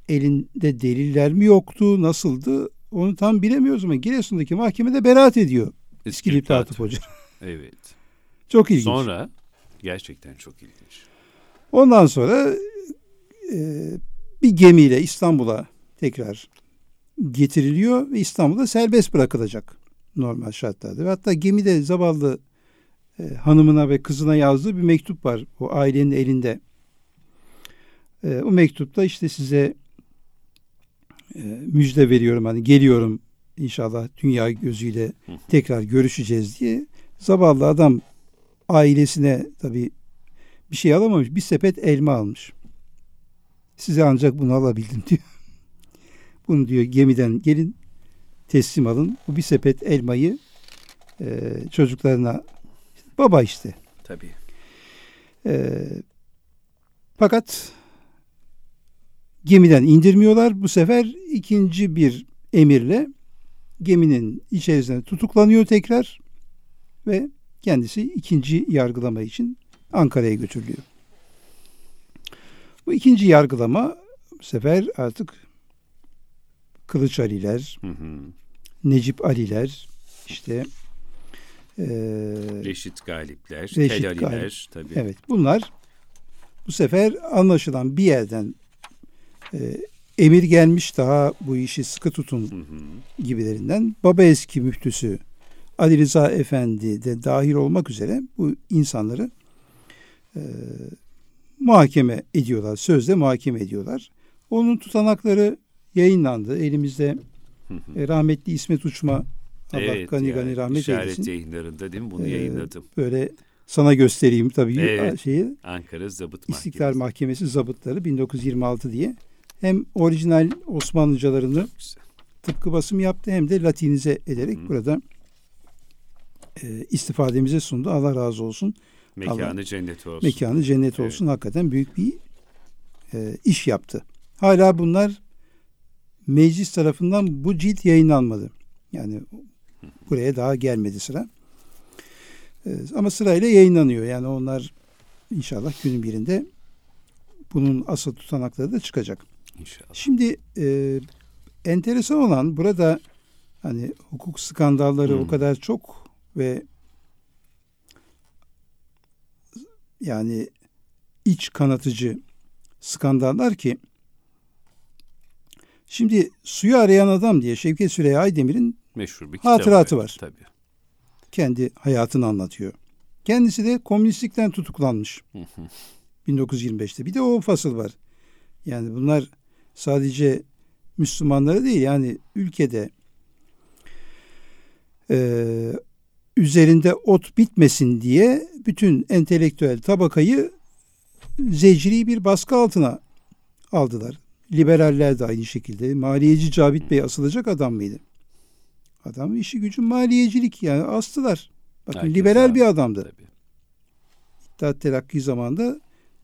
elinde deliller mi yoktu nasıldı onu tam bilemiyoruz ama Giresun'daki mahkemede beraat ediyor İskilipli Atıf Hoca. (laughs) Evet. Çok ilginç. Sonra gerçekten çok ilginç. Ondan sonra e, bir gemiyle İstanbul'a tekrar getiriliyor ve İstanbul'da serbest bırakılacak normal şartlarda. Ve hatta gemide zavallı e, hanımına ve kızına yazdığı bir mektup var o ailenin elinde. E, o mektupta işte size e, müjde veriyorum hani geliyorum inşallah dünya gözüyle tekrar görüşeceğiz diye. Zavallı adam ailesine tabii bir şey alamamış. Bir sepet elma almış. Size ancak bunu alabildim (laughs) diyor. Bunu diyor gemiden gelin teslim alın. Bu bir sepet elmayı e, çocuklarına baba işte. Tabii. E, fakat gemiden indirmiyorlar. Bu sefer ikinci bir emirle geminin içerisine tutuklanıyor tekrar ve kendisi ikinci yargılama için Ankara'ya götürülüyor. Bu ikinci yargılama bu sefer artık Kılıç Aliler, Hı hı. Necip Aliler, işte e, Reşit Galipler, Reşit Tel Aliler Galip. tabii. evet bunlar bu sefer anlaşılan bir yerden e, emir gelmiş daha bu işi sıkı tutun Hı hı. gibilerinden Baba Eski Müftüsü Ali Rıza Efendi de dahil olmak üzere bu insanları e, muhakeme ediyorlar. Sözde muhakeme ediyorlar. Onun tutanakları yayınlandı. Elimizde e, rahmetli İsmet Uçma Allah Evet, gani yani gani rahmet işaret eylesin. yayınlarında değil mi? Bunu Ee, yayınladım. Böyle sana göstereyim tabii Evet. şeyi. Ankara Zabıt İstiklal Mahkemesi. Mahkemesi zabıtları 1926 diye hem orijinal Osmanlıcalarını tıpkı basım yaptı hem de latinize ederek Hı. burada e, istifademize sundu. Allah razı olsun. Mekanı cennet olsun. Mekanı cennet Evet. olsun. Hakikaten büyük bir e, iş yaptı. Hala bunlar meclis tarafından bu cilt yayınlanmadı. Yani buraya daha gelmedi sıra. E, ama sırayla yayınlanıyor. Yani onlar inşallah günün birinde bunun asıl tutanakları da çıkacak. İnşallah. Şimdi e, enteresan olan burada hani hukuk skandalları Hmm. o kadar çok ve yani iç kanatıcı skandallar ki şimdi suyu arayan adam diye Şevket Süreyya Aydemir'in Meşhur bir. Hatıratı var. Tabii. kendi hayatını anlatıyor. Kendisi de komünistlikten tutuklanmış Hı hı. 1925'te. Bir de o fasıl var. Yani bunlar sadece Müslümanları değil yani ülkede e, üzerinde ot bitmesin diye bütün entelektüel tabakayı zecri bir baskı altına aldılar. Liberaller de aynı şekilde. Maliyeci Cavit Bey asılacak adam mıydı? Adam işi gücü maliyecilik yani astılar. Bakın Herkes liberal abi. bir adamdı. Tabii. İttihat Terakki zamanında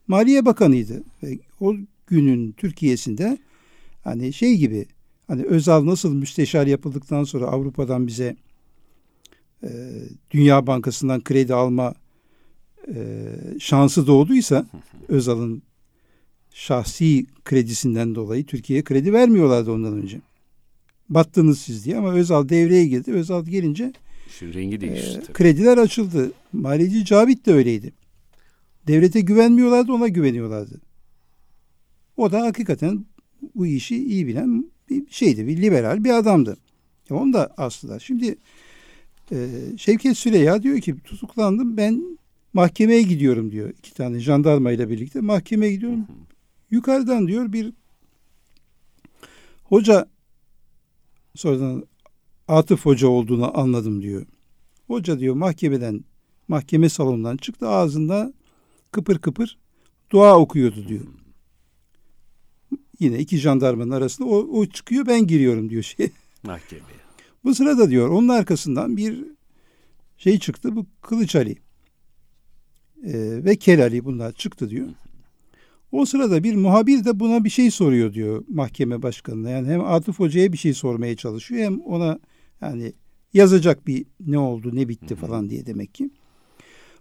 Maliye Bakanıydı. Ve o günün Türkiye'sinde hani şey gibi hani Özal nasıl müsteşar yapıldıktan sonra Avrupa'dan bize e, Dünya Bankası'ndan kredi alma e, şansı doğduysa Özal'ın şahsi kredisinden dolayı Türkiye'ye kredi vermiyorlardı ondan önce. Battınız siz diye ama Özal devreye girdi. Özal gelince İşin rengi değişti. tabii. krediler açıldı. Maliyeci Cavit de öyleydi. Devlete güvenmiyorlardı, ona güveniyorlardı. O da hakikaten bu işi iyi bilen bir şeydi, bir liberal bir adamdı. E onu da astılar. Şimdi e, Şevket Süreyya diyor ki tutuklandım ben mahkemeye gidiyorum diyor. İki tane jandarma ile birlikte mahkemeye gidiyorum. Yukarıdan diyor bir hoca sonradan Atıf Hoca olduğunu anladım diyor. Hoca diyor mahkemeden mahkeme salonundan çıktı ağzında kıpır kıpır dua okuyordu diyor. Yine iki jandarmanın arasında o, o çıkıyor ben giriyorum diyor şey. Mahkemeye. Bu sırada diyor onun arkasından bir şey çıktı bu Kılıç Ali Ee, ve Kel Ali bunlar çıktı diyor. O sırada bir muhabir de buna bir şey soruyor diyor mahkeme başkanına. Yani hem Atıf Hoca'ya bir şey sormaya çalışıyor hem ona yani yazacak bir ne oldu ne bitti falan diye demek ki.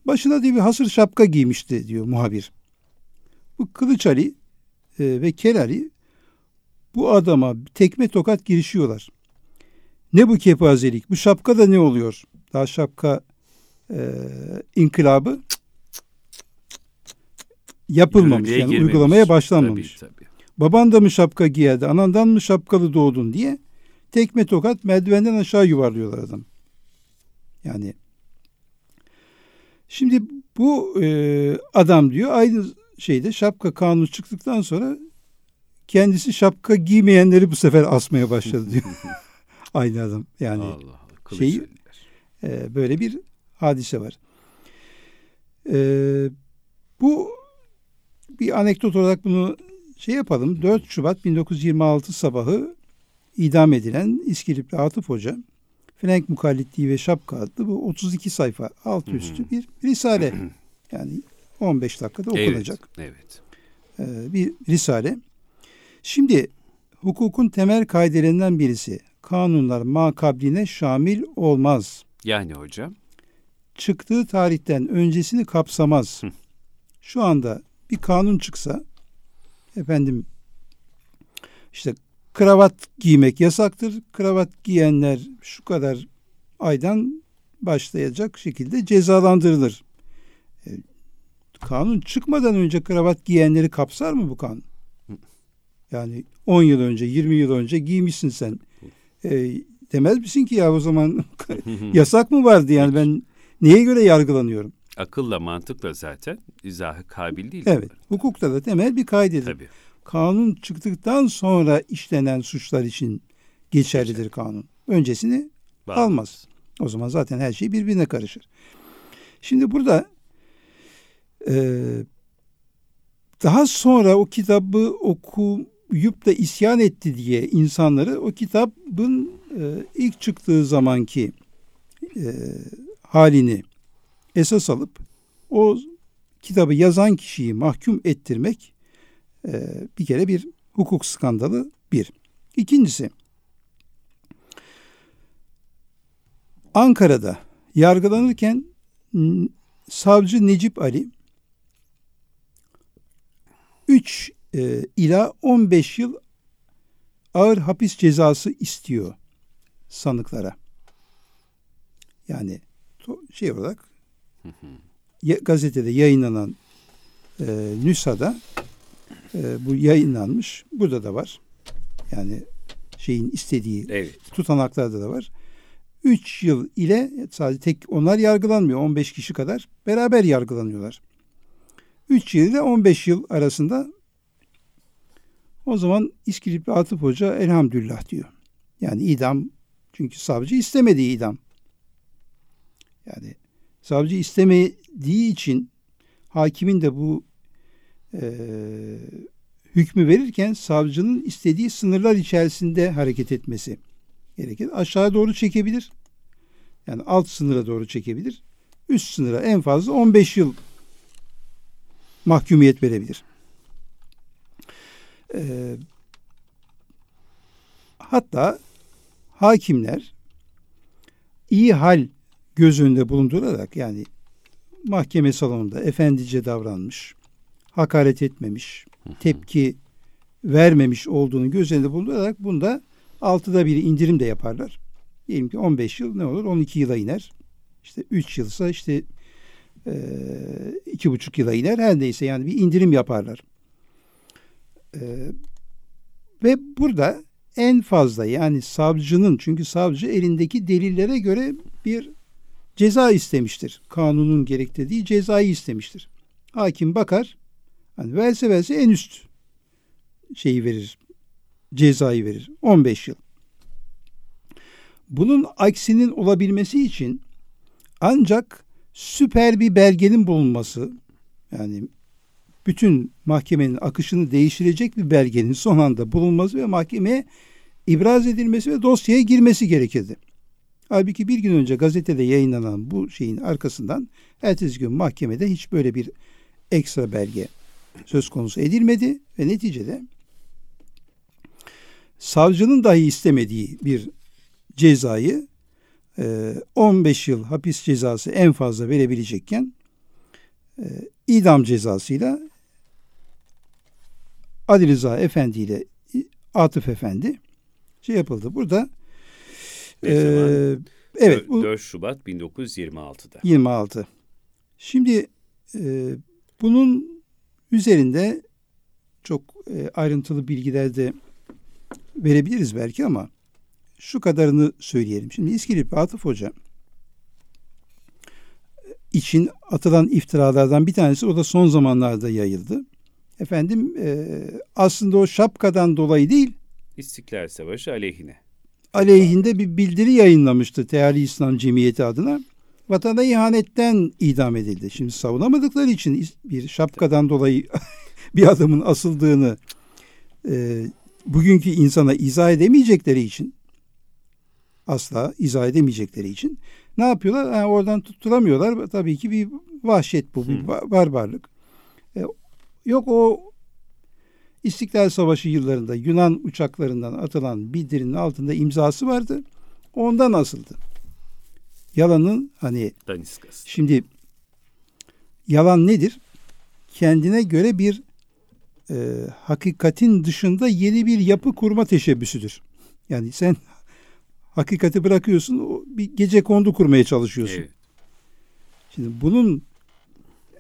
Başına diyor bir hasır şapka giymişti diyor muhabir. Bu Kılıç Ali e, ve Kel Ali bu adama tekme tokat girişiyorlar. Ne bu kepazelik? Bu şapka da ne oluyor? Daha şapka e, inkılabı yapılmamış. Yürürlüğe Yani girmemiş. uygulamaya başlanmamış. Tabii, tabii. Baban da mı şapka giyerdi? Anandan mı şapkalı doğdun diye tekme tokat merdivenden aşağı yuvarlıyorlar adam. Yani şimdi bu e, adam diyor aynı şeyde şapka kanunu çıktıktan sonra kendisi şapka giymeyenleri bu sefer asmaya başladı diyor. (laughs) aynı adam yani Allah Aliler. e, böyle bir hadise var. E, bu bir anekdot olarak bunu şey yapalım. 4 Şubat 1926 sabahı idam edilen İskilipli Atıf Hoca Frenk Mukallitliği ve Şapka adlı bu 32 sayfa alt üstü bir risale. Yani 15 dakikada okunacak Evet. e, bir risale. Şimdi hukukun temel kaidelerinden birisi kanunlar makabline şamil olmaz. Yani hocam. Çıktığı tarihten öncesini kapsamaz. Hı. Şu anda bir kanun çıksa efendim işte kravat giymek yasaktır. Kravat giyenler şu kadar aydan başlayacak şekilde cezalandırılır. E, kanun çıkmadan önce kravat giyenleri kapsar mı bu kanun? Yani 10 yıl önce, 20 yıl önce giymişsin sen. E, demez misin ki ya o zaman (laughs) yasak mı vardı yani ben neye göre yargılanıyorum? Akılla mantıkla zaten izahı kabil değil. Evet. Hukukta da temel bir kaidedir. Tabii. Kanun çıktıktan sonra işlenen suçlar için geçerlidir kanun. Öncesini Var. almaz. O zaman zaten her şey birbirine karışır. Şimdi burada e, daha sonra o kitabı okuyup da isyan etti diye insanları o kitabın e, ilk çıktığı zamanki e, halini esas alıp o kitabı yazan kişiyi mahkum ettirmek e, bir kere bir hukuk skandalı bir. İkincisi Ankara'da yargılanırken savcı Necip Ali 3 e, ila 15 yıl ağır hapis cezası istiyor sanıklara. Yani şey olarak gazetede yayınlanan e, nüshada e, bu yayınlanmış. Burada da var. Yani şeyin istediği Evet. tutanaklarda da var. 3 yıl ile sadece tek onlar yargılanmıyor. 15 kişi kadar beraber yargılanıyorlar. 3 yıl ile 15 yıl arasında o zaman İskilipli Atıf Hoca elhamdülillah diyor. Yani idam çünkü savcı istemedi idam. Yani savcı istemediği için hakimin de bu e, hükmü verirken savcının istediği sınırlar içerisinde hareket etmesi gerekir. Aşağı doğru çekebilir. Yani alt sınıra doğru çekebilir. Üst sınıra en fazla 15 yıl mahkumiyet verebilir. Ee, hatta hakimler iyi hal göz önünde bulundurarak yani mahkeme salonunda efendice davranmış, hakaret etmemiş, tepki vermemiş olduğunu göz önünde bulundurarak bunda altıda bir indirim de yaparlar. Diyelim ki 15 yıl ne olur? 12 yıla iner. İşte 3 yılsa işte iki buçuk yıla iner. Her neyse yani bir indirim yaparlar. Ve burada en fazla yani savcının çünkü savcı elindeki delillere göre bir ceza istemiştir. Kanunun gerektirdiği cezayı istemiştir. Hakim bakar hani verse verse en üst şeyi verir. Cezayı verir. 15 yıl. Bunun aksinin olabilmesi için ancak süper bir belgenin bulunması yani bütün mahkemenin akışını değiştirecek bir belgenin son anda bulunması ve mahkemeye ibraz edilmesi ve dosyaya girmesi gerekirdi. Halbuki bir gün önce gazetede yayınlanan bu şeyin arkasından ertesi gün mahkemede hiç böyle bir ekstra belge söz konusu edilmedi ve neticede savcının dahi istemediği bir cezayı 15 yıl hapis cezası en fazla verebilecekken idam cezasıyla Ali Rıza Efendi ile Atıf Efendi şey yapıldı. Burada Ne zaman? evet bu 4 Şubat 1926'da. 26. Şimdi e, bunun üzerinde çok e, ayrıntılı bilgiler de verebiliriz belki ama şu kadarını söyleyelim. Şimdi İskilipli Atıf Hoca için atılan iftiralardan bir tanesi o da son zamanlarda yayıldı. Efendim e, aslında o şapkadan dolayı değil İstiklal Savaşı aleyhine. Aleyhinde bir bildiri yayınlamıştı Teali İslam Cemiyeti adına. Vatana ihanetten idam edildi. Şimdi savunamadıkları için bir şapkadan dolayı (laughs) bir adamın asıldığını e, bugünkü insana izah edemeyecekleri için asla izah edemeyecekleri için ne yapıyorlar? Yani oradan tutturamıyorlar. Tabii ki bir vahşet bu, bir ba- barbarlık. E, yok o İstiklal Savaşı yıllarında Yunan uçaklarından atılan bildirinin altında imzası vardı. Ondan asıldı. Yalanın hani Daniskası. şimdi yalan nedir? Kendine göre bir e, hakikatin dışında yeni bir yapı kurma teşebbüsüdür. Yani sen hakikati bırakıyorsun, o bir gece kondu kurmaya çalışıyorsun. Evet. Şimdi bunun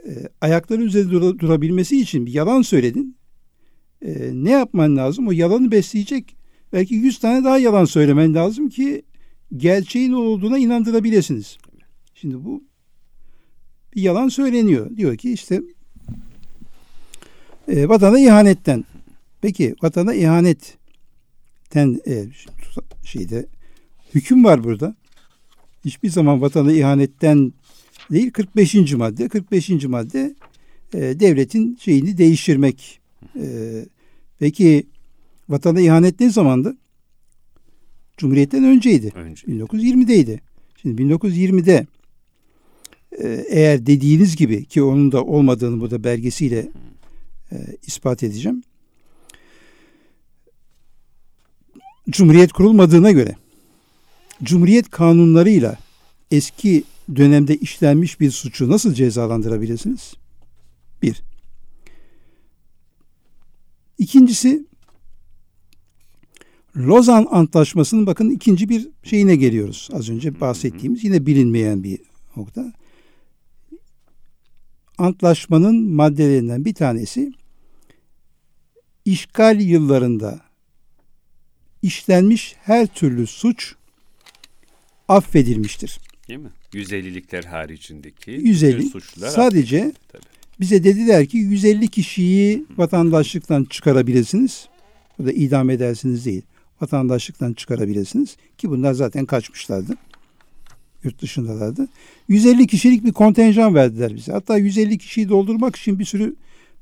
e, ayakları üzerinde dur- durabilmesi için bir yalan söyledin. E, ne yapman lazım? O yalanı besleyecek belki yüz tane daha yalan söylemen lazım ki gerçeğin olduğuna inandırabilirsiniz. Şimdi bu bir yalan söyleniyor. Diyor ki işte e, vatana ihanetten. Peki vatana ihanetten e, şeyde hüküm var burada. Hiçbir zaman vatana ihanetten değil 45. madde. 45. madde e, devletin şeyini değiştirmek. E, peki vatana ihanet ne zamandı? Cumhuriyetten önceydi. Önce. 1920'deydi. Şimdi 1920'de e, eğer dediğiniz gibi ki onun da olmadığını burada belgesiyle e, ispat edeceğim. Cumhuriyet kurulmadığına göre Cumhuriyet kanunlarıyla eski dönemde işlenmiş bir suçu nasıl cezalandırabilirsiniz? Bir. İkincisi Lozan Antlaşması'nın bakın ikinci bir şeyine geliyoruz. Az önce bahsettiğimiz yine bilinmeyen bir nokta. Antlaşmanın maddelerinden bir tanesi işgal yıllarında işlenmiş her türlü suç affedilmiştir. Değil mi? 150'likler haricindeki 150 suçlar sadece Tabii. Bize dediler ki 150 kişiyi vatandaşlıktan çıkarabilirsiniz. O da idam edersiniz değil. Vatandaşlıktan çıkarabilirsiniz ki bunlar zaten kaçmışlardı. Yurt dışındalardı. 150 kişilik bir kontenjan verdiler bize. Hatta 150 kişiyi doldurmak için bir sürü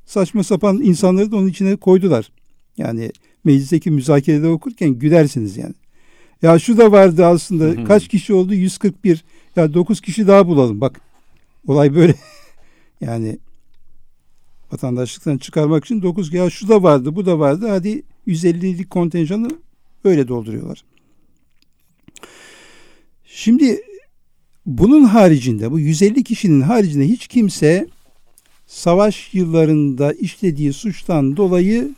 saçma sapan insanları da onun içine koydular. Yani meclisteki müzakerede okurken gülersiniz yani. Ya şu da vardı aslında. Kaç kişi oldu? 141. Ya 9 kişi daha bulalım. Bak olay böyle. (laughs) yani vatandaşlıktan çıkarmak için 9 ya şu da vardı, bu da vardı. Hadi 150'lik kontenjanı öyle dolduruyorlar. Şimdi bunun haricinde bu 150 kişinin haricinde hiç kimse savaş yıllarında işlediği suçtan dolayı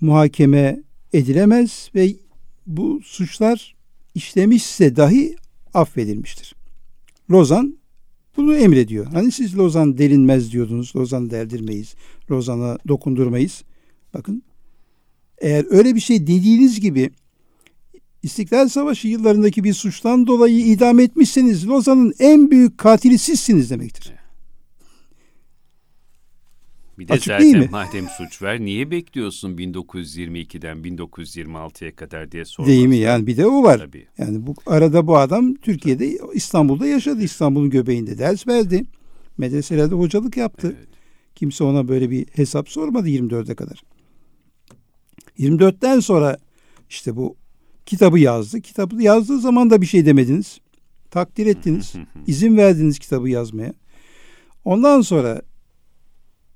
muhakeme edilemez ve bu suçlar işlemişse dahi affedilmiştir. Lozan bunu emrediyor. Hani siz Lozan delinmez diyordunuz. Lozan deldirmeyiz. Lozan'a dokundurmayız. Bakın eğer öyle bir şey dediğiniz gibi İstiklal Savaşı yıllarındaki bir suçtan dolayı idam etmişseniz Lozan'ın en büyük katili sizsiniz demektir. Bir de Açık zaten değil mi? madem suç ver niye bekliyorsun 1922'den 1926'ya kadar diye sormazlar. Değil mi? Yani bir de o var. Tabii. Yani bu arada bu adam Türkiye'de İstanbul'da yaşadı. İstanbul'un göbeğinde ders verdi. Medreselerde hocalık yaptı. Evet. Kimse ona böyle bir hesap sormadı 24'e kadar. 24'ten sonra işte bu kitabı yazdı. Kitabı yazdığı zaman da bir şey demediniz. Takdir ettiniz. (laughs) izin verdiniz kitabı yazmaya. Ondan sonra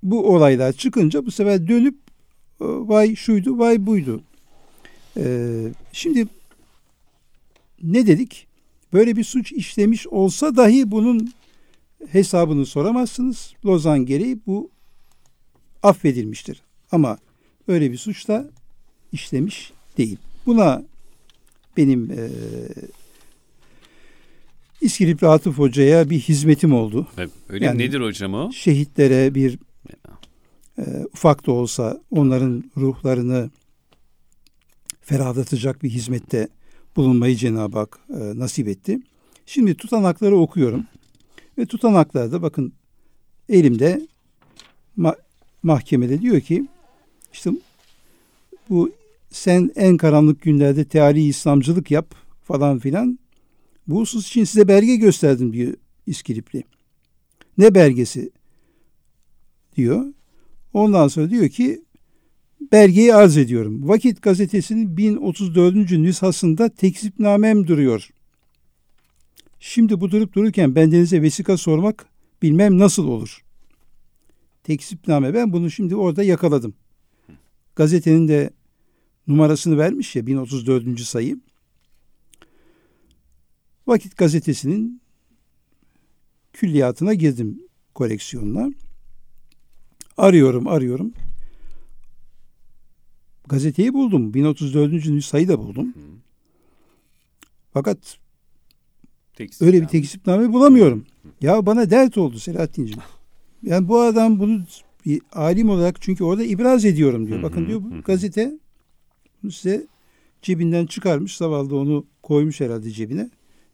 bu olaylar çıkınca bu sefer dönüp e, vay şuydu vay buydu. Ee, şimdi ne dedik? Böyle bir suç işlemiş olsa dahi bunun hesabını soramazsınız. Lozan gereği bu affedilmiştir. Ama öyle bir suç da işlemiş değil. Buna benim e, İskilipli Atıf Hoca'ya bir hizmetim oldu. Öyle yani nedir hocam o? Şehitlere bir e, ufak da olsa onların ruhlarını ferahlatacak bir hizmette bulunmayı Cenab-ı Hak e, nasip etti. Şimdi tutanakları okuyorum. Ve tutanaklarda bakın elimde ma- mahkemede diyor ki işte bu sen en karanlık günlerde teali İslamcılık yap falan filan. Bu husus için size belge gösterdim diyor İskilipli. Ne belgesi diyor. Ondan sonra diyor ki belgeyi arz ediyorum. Vakit gazetesinin 1034. nüshasında tekzipnamem duruyor. Şimdi bu durup dururken bendenize vesika sormak bilmem nasıl olur. Tekzipname ben bunu şimdi orada yakaladım. Gazetenin de numarasını vermiş ya 1034. sayı. Vakit gazetesinin külliyatına girdim koleksiyonuna. Arıyorum, arıyorum. Gazeteyi buldum. 1034. sayı da buldum. Fakat Tekzip öyle bir tekzipname bulamıyorum. Ya bana dert oldu Selahattin'ciğim. Yani bu adam bunu bir alim olarak çünkü orada ibraz ediyorum diyor. Bakın diyor bu gazete bunu size cebinden çıkarmış. Zavallı onu koymuş herhalde cebine.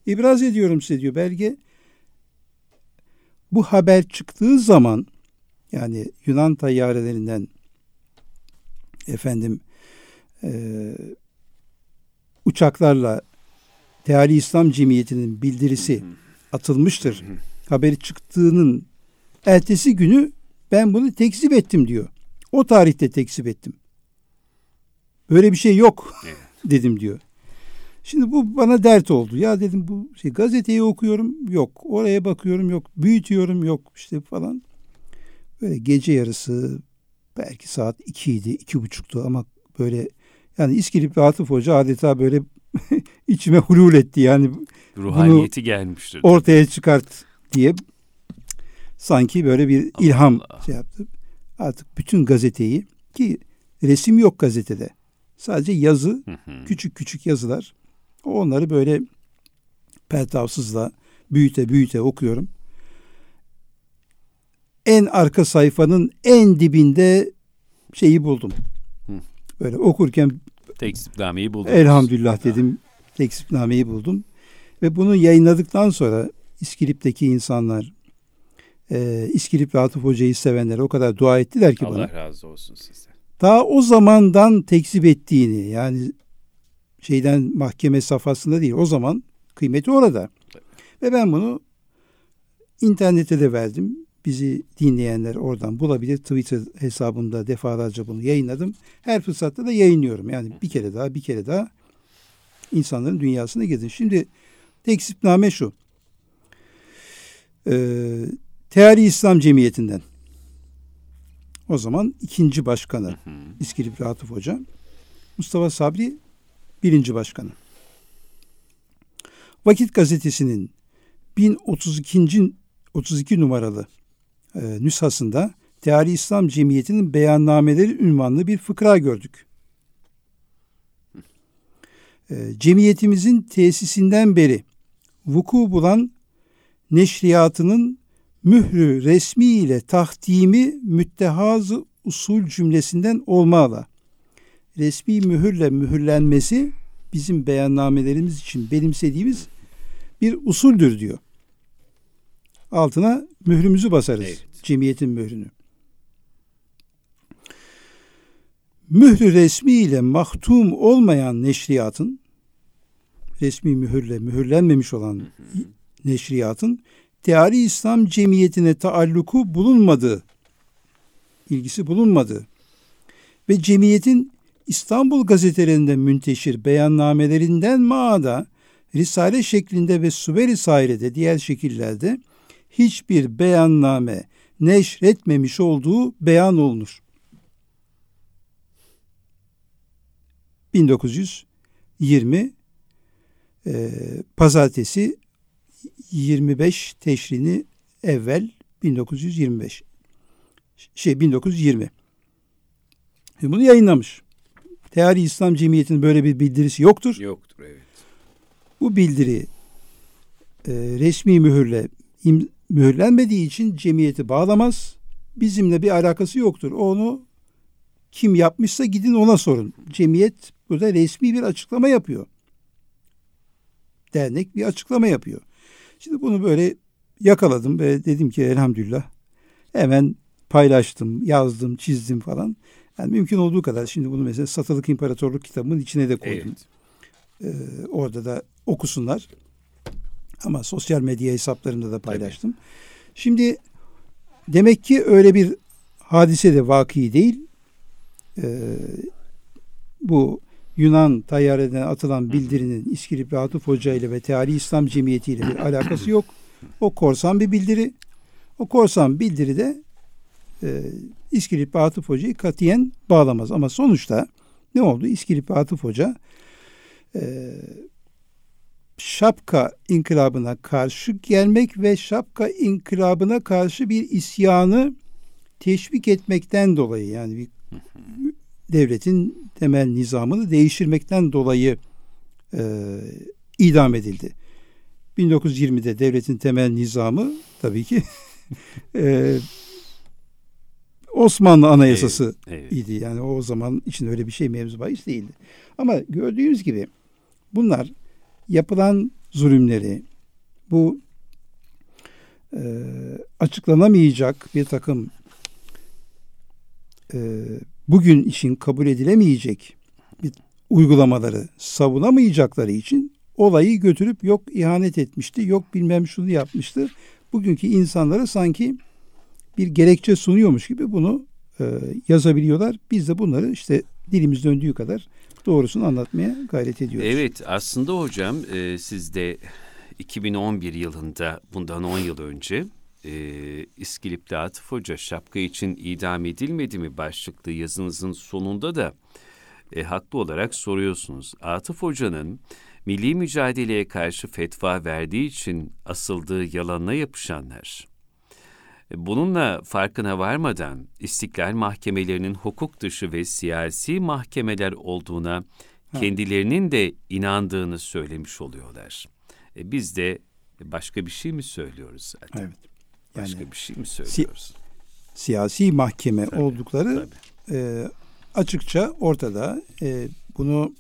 İbraz ediyorum size diyor belge. Bu haber çıktığı zaman yani Yunan tayyarelerinden efendim e, uçaklarla Teali İslam Cemiyeti'nin bildirisi atılmıştır. Haberi çıktığının ertesi günü ben bunu tekzip ettim diyor. O tarihte tekzip ettim. Böyle bir şey yok (laughs) dedim diyor. Şimdi bu bana dert oldu. Ya dedim bu şey gazeteyi okuyorum yok. Oraya bakıyorum yok. Büyütüyorum yok işte falan. Böyle gece yarısı belki saat 2 idi, iki buçuktu ama böyle yani İskilipli Atıf Hoca adeta böyle (laughs) içime hulul etti yani. Ruhaniyeti gelmiştir. Ortaya çıkart diye sanki böyle bir Allah ilham Allah. şey yaptı. Artık bütün gazeteyi ki resim yok gazetede. Sadece yazı, küçük küçük yazılar. Onları böyle pertavsızla büyüte büyüte okuyorum. En arka sayfanın en dibinde şeyi buldum. Böyle okurken Tekzipnameyi buldum. Elhamdülillah dedim. Tekzipnameyi buldum. Ve bunu yayınladıktan sonra İskilip'teki insanlar, e, İskilip ve Atıf Hoca'yı sevenler o kadar dua ettiler ki Allah bana. Allah razı olsun size. Daha o zamandan tekzip ettiğini yani şeyden mahkeme safhasında değil o zaman kıymeti orada. Ve ben bunu internete de verdim. Bizi dinleyenler oradan bulabilir. Twitter hesabında defalarca bunu yayınladım. Her fırsatta da yayınlıyorum. Yani bir kere daha bir kere daha insanların dünyasına girdin. Şimdi tekzipname şu. Ee, Teali İslam Cemiyeti'nden o zaman ikinci başkanı İskilip Atıf Hoca. Mustafa Sabri birinci başkanı. Vakit gazetesinin 1032. 32 numaralı e, nüshasında Teali İslam Cemiyeti'nin beyannameleri ünvanlı bir fıkra gördük. E, cemiyetimizin tesisinden beri vuku bulan neşriyatının mührü resmi ile tahdimi müttehazı usul cümlesinden olmalı. Resmi mühürle mühürlenmesi bizim beyannamelerimiz için benimsediğimiz bir usuldür diyor. Altına mührümüzü basarız. Evet. Cemiyetin mührünü. Mührü resmi ile mahtum olmayan neşriyatın resmi mühürle mühürlenmemiş olan neşriyatın teari İslam cemiyetine taalluku bulunmadığı, ilgisi bulunmadığı ve cemiyetin İstanbul gazetelerinde münteşir beyannamelerinden maada risale şeklinde ve suberi sairede diğer şekillerde hiçbir beyanname neşretmemiş olduğu beyan olunur. 1920 e, pazartesi 25 teşrini evvel 1925 şey 1920 bunu yayınlamış. Teari İslam Cemiyeti'nin böyle bir bildirisi yoktur. Yoktur evet. Bu bildiri e, resmi mühürle im, mühürlenmediği için cemiyeti bağlamaz. Bizimle bir alakası yoktur. Onu kim yapmışsa gidin ona sorun. Cemiyet burada resmi bir açıklama yapıyor. Dernek bir açıklama yapıyor. Şimdi bunu böyle yakaladım ve dedim ki elhamdülillah hemen paylaştım, yazdım, çizdim falan. Yani mümkün olduğu kadar şimdi bunu mesela Satılık İmparatorluk kitabının içine de koydum. Evet. Ee, orada da okusunlar. Ama sosyal medya hesaplarımda da paylaştım. Evet. Şimdi demek ki öyle bir hadise de vaki değil. Ee, bu Yunan tayyareden atılan bildirinin İskilip ve Hoca ile ve Teali İslam Cemiyeti ile bir alakası yok. O korsan bir bildiri. O korsan bildiri de e, İskilip ve Hoca'yı katiyen bağlamaz. Ama sonuçta ne oldu? İskilip ve Hoca e, şapka inkılabına karşı gelmek ve şapka inkılabına karşı bir isyanı teşvik etmekten dolayı yani bir devletin temel nizamını değiştirmekten dolayı e, idam edildi. 1920'de devletin temel nizamı tabii ki (laughs) e, Osmanlı Anayasası evet, evet. idi. Yani o zaman için öyle bir şey mevzu bahis değildi. Ama gördüğünüz gibi bunlar yapılan zulümleri, bu e, açıklanamayacak bir takım e, bugün için kabul edilemeyecek bir uygulamaları savunamayacakları için olayı götürüp yok ihanet etmişti, yok bilmem şunu yapmıştı. Bugünkü insanlara sanki bir gerekçe sunuyormuş gibi bunu e, yazabiliyorlar. Biz de bunları işte dilimiz döndüğü kadar doğrusunu anlatmaya gayret ediyoruz. Evet aslında hocam e, siz de 2011 yılında bundan 10 yıl önce e, İskilip'te Atıf Hoca şapka için idam edilmedi mi başlıklı yazınızın sonunda da e, haklı olarak soruyorsunuz. Atıf Hoca'nın milli mücadeleye karşı fetva verdiği için asıldığı yalanına yapışanlar, bununla farkına varmadan istiklal mahkemelerinin hukuk dışı ve siyasi mahkemeler olduğuna kendilerinin de inandığını söylemiş oluyorlar. E biz de başka bir şey mi söylüyoruz zaten? Evet. Yani, başka bir şey mi söylüyoruz? Si- siyasi mahkeme tabii, oldukları tabii. E, açıkça ortada. E, bunu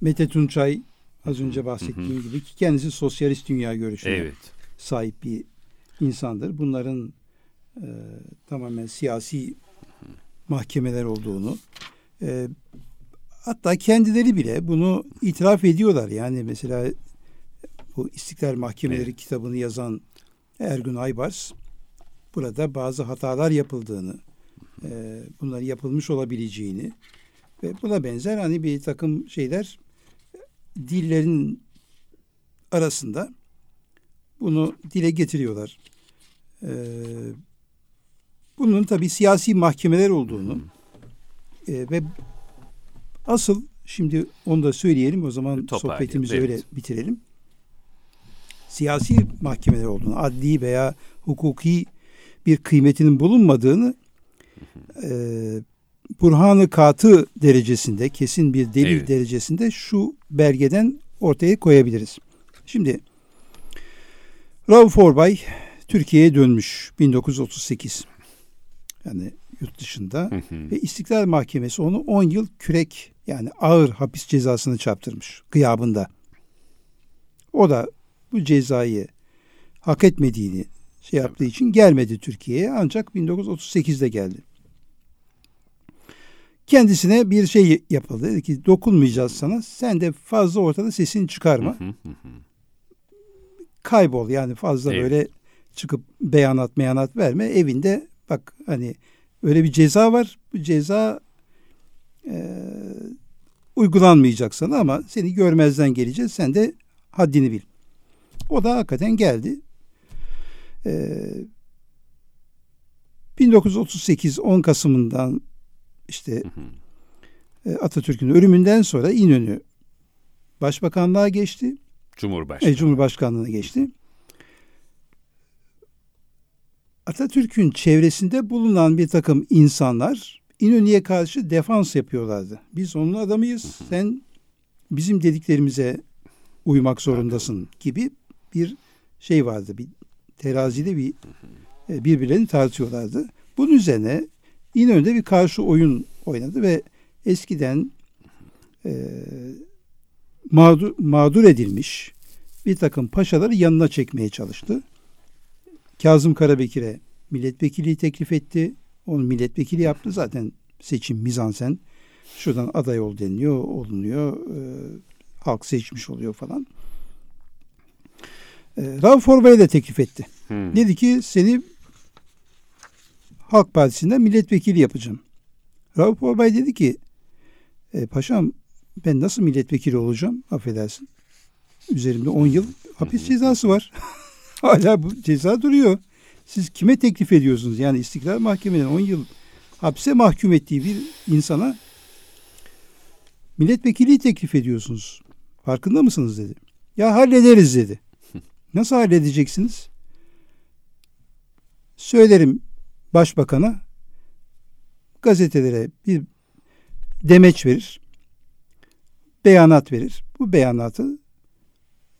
Mete Tunçay az önce bahsettiğim gibi ki kendisi sosyalist dünya görüşüne evet. sahip bir insandır. Bunların e, tamamen siyasi mahkemeler olduğunu e, hatta kendileri bile bunu itiraf ediyorlar. Yani mesela bu İstiklal Mahkemeleri evet. kitabını yazan Ergun Aybars burada bazı hatalar yapıldığını, e, bunların yapılmış olabileceğini ve buna benzer hani bir takım şeyler dillerin arasında bunu dile getiriyorlar. Ee, bunun tabi siyasi mahkemeler olduğunu e, ve asıl şimdi onu da söyleyelim o zaman Toparlayalım, sohbetimizi evet. öyle bitirelim. Siyasi mahkemeler olduğunu, adli veya hukuki bir kıymetinin bulunmadığını e, burhanı katı derecesinde, kesin bir delil evet. derecesinde şu belgeden ortaya koyabiliriz. Şimdi Rauf Orbay Türkiye'ye dönmüş 1938. Yani yurt dışında hı hı. ve İstiklal Mahkemesi onu 10 yıl kürek yani ağır hapis cezasını çarptırmış gıyabında. O da bu cezayı hak etmediğini şey yaptığı için gelmedi Türkiye'ye ancak 1938'de geldi. Kendisine bir şey yapıldı. Dedi ki dokunmayacağız sana. Sen de fazla ortada sesini çıkarma. Kaybol yani fazla evet. böyle çıkıp beyanat meyanat verme. Evinde bak hani öyle bir ceza var. Bu ceza e, uygulanmayacak sana ama seni görmezden geleceğiz. Sen de haddini bil. O da hakikaten geldi. E, 1938 10 Kasım'ından işte hı. Atatürk'ün ölümünden sonra İnönü başbakanlığa geçti. Cumhurbaşkanı. E, Cumhurbaşkanlığına geçti. Atatürk'ün çevresinde bulunan bir takım insanlar İnönü'ye karşı defans yapıyorlardı. Biz onun adamıyız. Hı hı. Sen bizim dediklerimize uymak zorundasın gibi bir şey vardı. Bir terazide bir e, birbirlerini tartıyorlardı. Bunun üzerine İnönü'de bir karşı oyun oynadı ve eskiden e, mağdur, mağdur edilmiş bir takım paşaları yanına çekmeye çalıştı. Kazım Karabekir'e milletvekili teklif etti. Onu milletvekili yaptı. Zaten seçim mizansen. Şuradan aday ol deniliyor, olunuyor. E, halk seçmiş oluyor falan. E, Rauf Orbay'a da teklif etti. Hmm. Dedi ki seni Halk Partisi'nden milletvekili yapacağım. Rauf Orbay dedi ki e, paşam ben nasıl milletvekili olacağım affedersin. Üzerimde 10 yıl hapis cezası var. (laughs) Hala bu ceza duruyor. Siz kime teklif ediyorsunuz? Yani İstiklal Mahkeme'nin 10 yıl hapse mahkum ettiği bir insana milletvekili teklif ediyorsunuz. Farkında mısınız dedi. Ya hallederiz dedi. (laughs) Nasıl halledeceksiniz? Söylerim başbakana gazetelere bir demeç verir. Beyanat verir. Bu beyanatı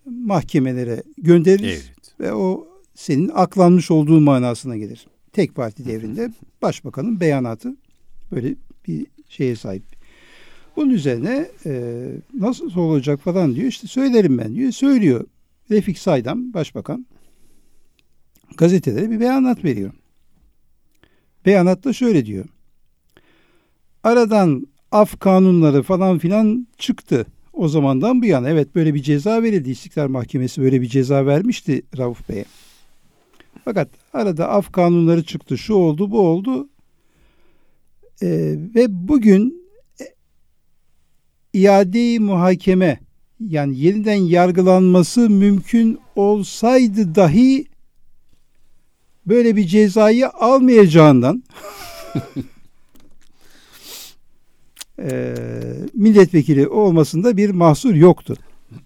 mahkemelere gönderir Evet. ve o senin aklanmış olduğu manasına gelir. Tek parti devrinde başbakanın beyanatı böyle bir şeye sahip. Bunun üzerine e, nasıl olacak falan diyor. İşte söylerim ben diyor. Söylüyor. Refik Saydam başbakan gazetelere bir beyanat veriyor. Beyanatta şöyle diyor. Aradan af kanunları falan filan çıktı. O zamandan bu yana evet böyle bir ceza verildi. İstiklal Mahkemesi böyle bir ceza vermişti Rauf Bey'e. Fakat arada af kanunları çıktı. Şu oldu bu oldu. Ee, ve bugün e, iade muhakeme yani yeniden yargılanması mümkün olsaydı dahi böyle bir cezayı almayacağından (laughs) e, milletvekili olmasında bir mahsur yoktu.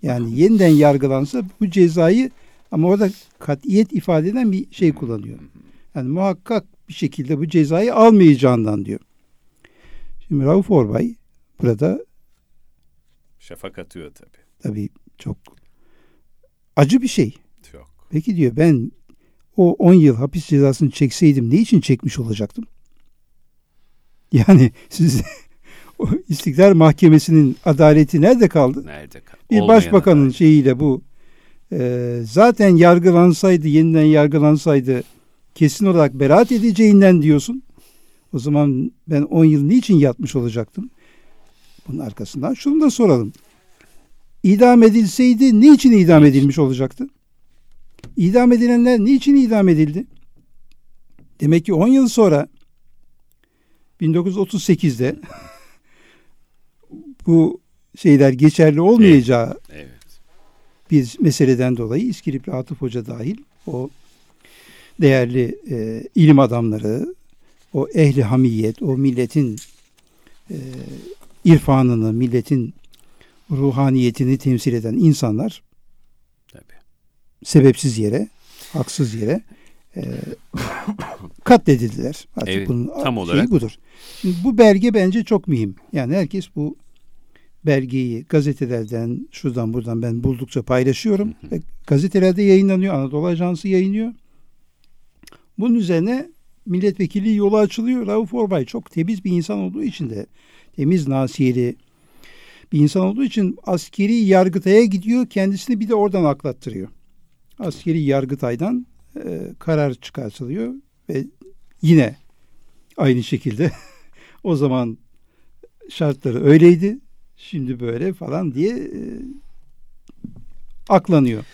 Yani yeniden yargılansa bu cezayı ama orada katiyet ifade eden bir şey kullanıyor. Yani muhakkak bir şekilde bu cezayı almayacağından diyor. Şimdi Rauf Orbay burada Şafak atıyor tabii. tabii çok acı bir şey. Çok. Peki diyor ben o 10 yıl hapis cezasını çekseydim ne için çekmiş olacaktım? Yani siz (laughs) İstiklal Mahkemesi'nin adaleti nerede kaldı? Nerede kal? Bir Olmayan başbakanın adalet. şeyiyle bu e, zaten yargılansaydı, yeniden yargılansaydı kesin olarak beraat edeceğinden diyorsun. O zaman ben 10 yıl niçin yatmış olacaktım? Bunun arkasından şunu da soralım. İdam edilseydi niçin idam edilmiş olacaktı? İdam edilenler niçin idam edildi? Demek ki 10 yıl sonra 1938'de bu şeyler geçerli olmayacağı Evet. bir meseleden dolayı İskilipli Atıf Hoca dahil o değerli e, ilim adamları, o ehli hamiyet, o milletin e, irfanını, milletin ruhaniyetini temsil eden insanlar Tabii. sebepsiz yere, haksız yere e, (coughs) katledildiler. Artık Evet, bunun tam olarak. budur. Şimdi bu belge bence çok mühim. Yani herkes bu belgeyi gazetelerden, şuradan buradan ben buldukça paylaşıyorum. Ve gazetelerde yayınlanıyor. Anadolu Ajansı yayınlıyor. Bunun üzerine milletvekili yolu açılıyor. Rauf Orbay çok temiz bir insan olduğu için de temiz nasiyeli bir insan olduğu için askeri yargıtaya gidiyor. Kendisini bir de oradan aklattırıyor. Askeri yargıtaydan e, karar çıkartılıyor ve yine aynı şekilde (laughs) o zaman şartları öyleydi. Şimdi böyle falan diye e, aklanıyor.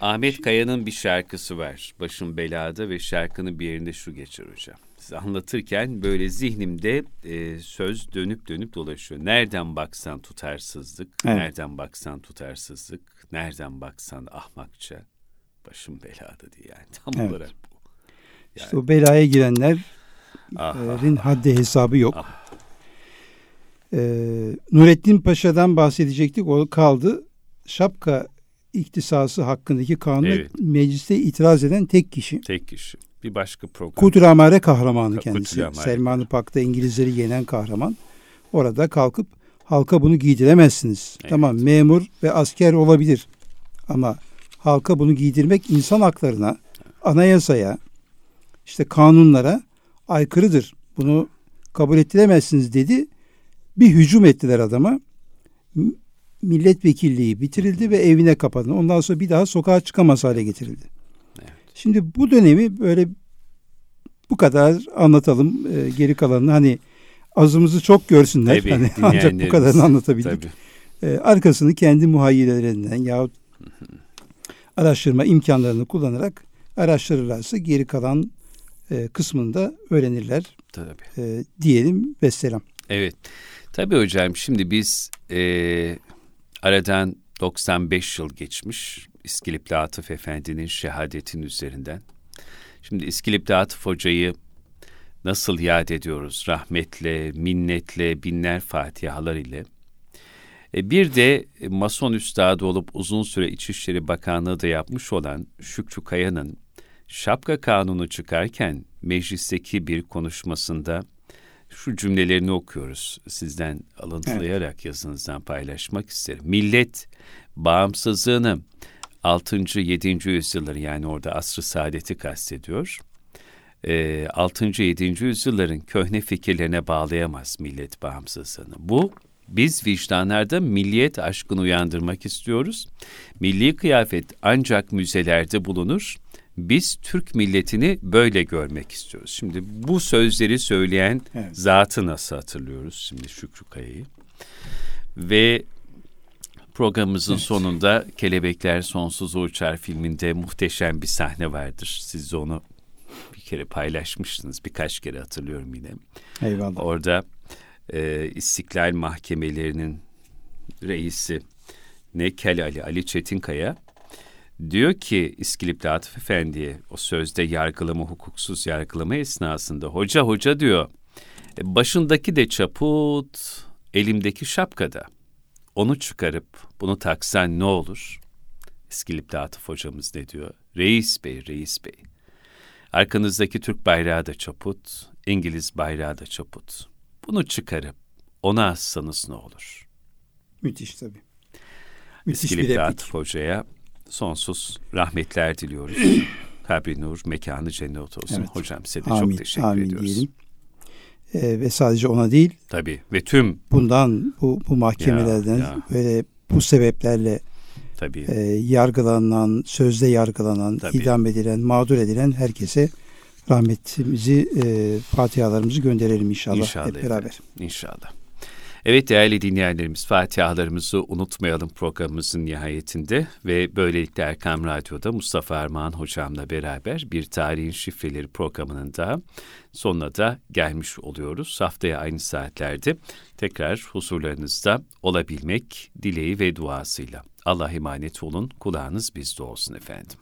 Ahmet Kaya'nın bir şarkısı var. Başım belada ve şarkının bir yerinde şu geçer hocam. Siz anlatırken böyle zihnimde e, söz dönüp dönüp dolaşıyor. Nereden baksan tutarsızlık, Evet. nereden baksan tutarsızlık, nereden baksan ahmakça. Başım belada diye yani tam Evet. olarak bu. İşte o belaya girenlerin Ah, haddi hesabı yok. Ah. Ee, Nurettin Paşa'dan bahsedecektik. O kaldı. Şapka iktisası hakkındaki kanuna Evet. mecliste itiraz eden tek kişi. tek kişi. Bir başka program. Kudramare kahramanı Ka- kendisi. Selman-ı Pak'ta İngilizleri yenen kahraman. Orada kalkıp halka bunu giydiremezsiniz. Evet. Tamam memur ve asker olabilir. Ama halka bunu giydirmek insan haklarına, anayasaya, işte kanunlara aykırıdır. Bunu kabul ettiremezsiniz dedi. Bir hücum ettiler adama. Milletvekilliği bitirildi ve evine kapandı. Ondan sonra bir daha sokağa çıkamaz hale getirildi. Evet. Şimdi bu dönemi böyle bu kadar anlatalım. Ee, geri kalanını hani azımızı çok görsünler. Tabii, hani ancak bu kadarını anlatabildik. Tabii. Ee, arkasını kendi muhayyilelerinden yahut (laughs) araştırma imkanlarını kullanarak araştırırlarsa geri kalan e, kısmını da öğrenirler Tabii. e, diyelim ve selam. Evet. Tabii hocam şimdi biz e, aradan 95 yıl geçmiş İskilipli Atıf Efendi'nin şehadetin üzerinden. Şimdi İskilipli Atıf Hoca'yı nasıl yad ediyoruz? Rahmetle, minnetle, binler fatihalar ile. E, bir de Mason üstadı olup uzun süre İçişleri Bakanlığı da yapmış olan Şükrü Kaya'nın şapka kanunu çıkarken meclisteki bir konuşmasında şu cümlelerini okuyoruz. Sizden alıntılayarak evet. yazınızdan paylaşmak isterim. Millet bağımsızlığını 6. 7. yüzyılları yani orada asr-ı saadeti kastediyor. 6. 7. yüzyılların köhne fikirlerine bağlayamaz millet bağımsızlığını. Bu biz vicdanlarda milliyet aşkını uyandırmak istiyoruz. Milli kıyafet ancak müzelerde bulunur. Biz Türk milletini böyle görmek istiyoruz. Şimdi bu sözleri söyleyen evet. zatı nasıl hatırlıyoruz şimdi Şükrü Kaya'yı? Ve programımızın evet. sonunda Kelebekler Sonsuz Uçar filminde muhteşem bir sahne vardır. Siz de onu bir kere paylaşmıştınız. Birkaç kere hatırlıyorum yine. Eyvallah. Orada e, İstiklal Mahkemelerinin reisi Nekel Ali, Ali Çetinkaya diyor ki İskilipli Atıf Efendi'ye o sözde yargılama, hukuksuz yargılama esnasında hoca hoca diyor e, başındaki de çaput, elimdeki şapkada. Onu çıkarıp bunu taksan ne olur? İskilipli Atıf hocamız ne diyor? Reis bey, reis bey. Arkanızdaki Türk bayrağı da çaput, İngiliz bayrağı da çaput. Bunu çıkarıp ona assanız ne olur? Müthiş tabii. Müthiş İskilip bir Atıf Hoca'ya sonsuz rahmetler diliyoruz. (clears throat) Kabri nur, mekanı cennet olsun. Evet. Hocam size de amin, çok teşekkür amin ediyoruz. Diyelim. Ee, ve sadece ona değil. Tabii ve tüm. Bundan, bu, bu mahkemelerden ya, ya. böyle bu sebeplerle Tabii. E, yargılanan, sözde yargılanan, Tabii. idam edilen, mağdur edilen herkese rahmetimizi, e, fatihalarımızı gönderelim inşallah, inşallah hep beraber. Efendim, inşallah. Evet değerli dinleyenlerimiz Fatihalarımızı unutmayalım programımızın nihayetinde ve böylelikle Erkam Radyo'da Mustafa Armağan hocamla beraber bir tarihin şifreleri programının da sonuna da gelmiş oluyoruz. Haftaya aynı saatlerde tekrar huzurlarınızda olabilmek dileği ve duasıyla. Allah emanet olun, kulağınız bizde olsun efendim.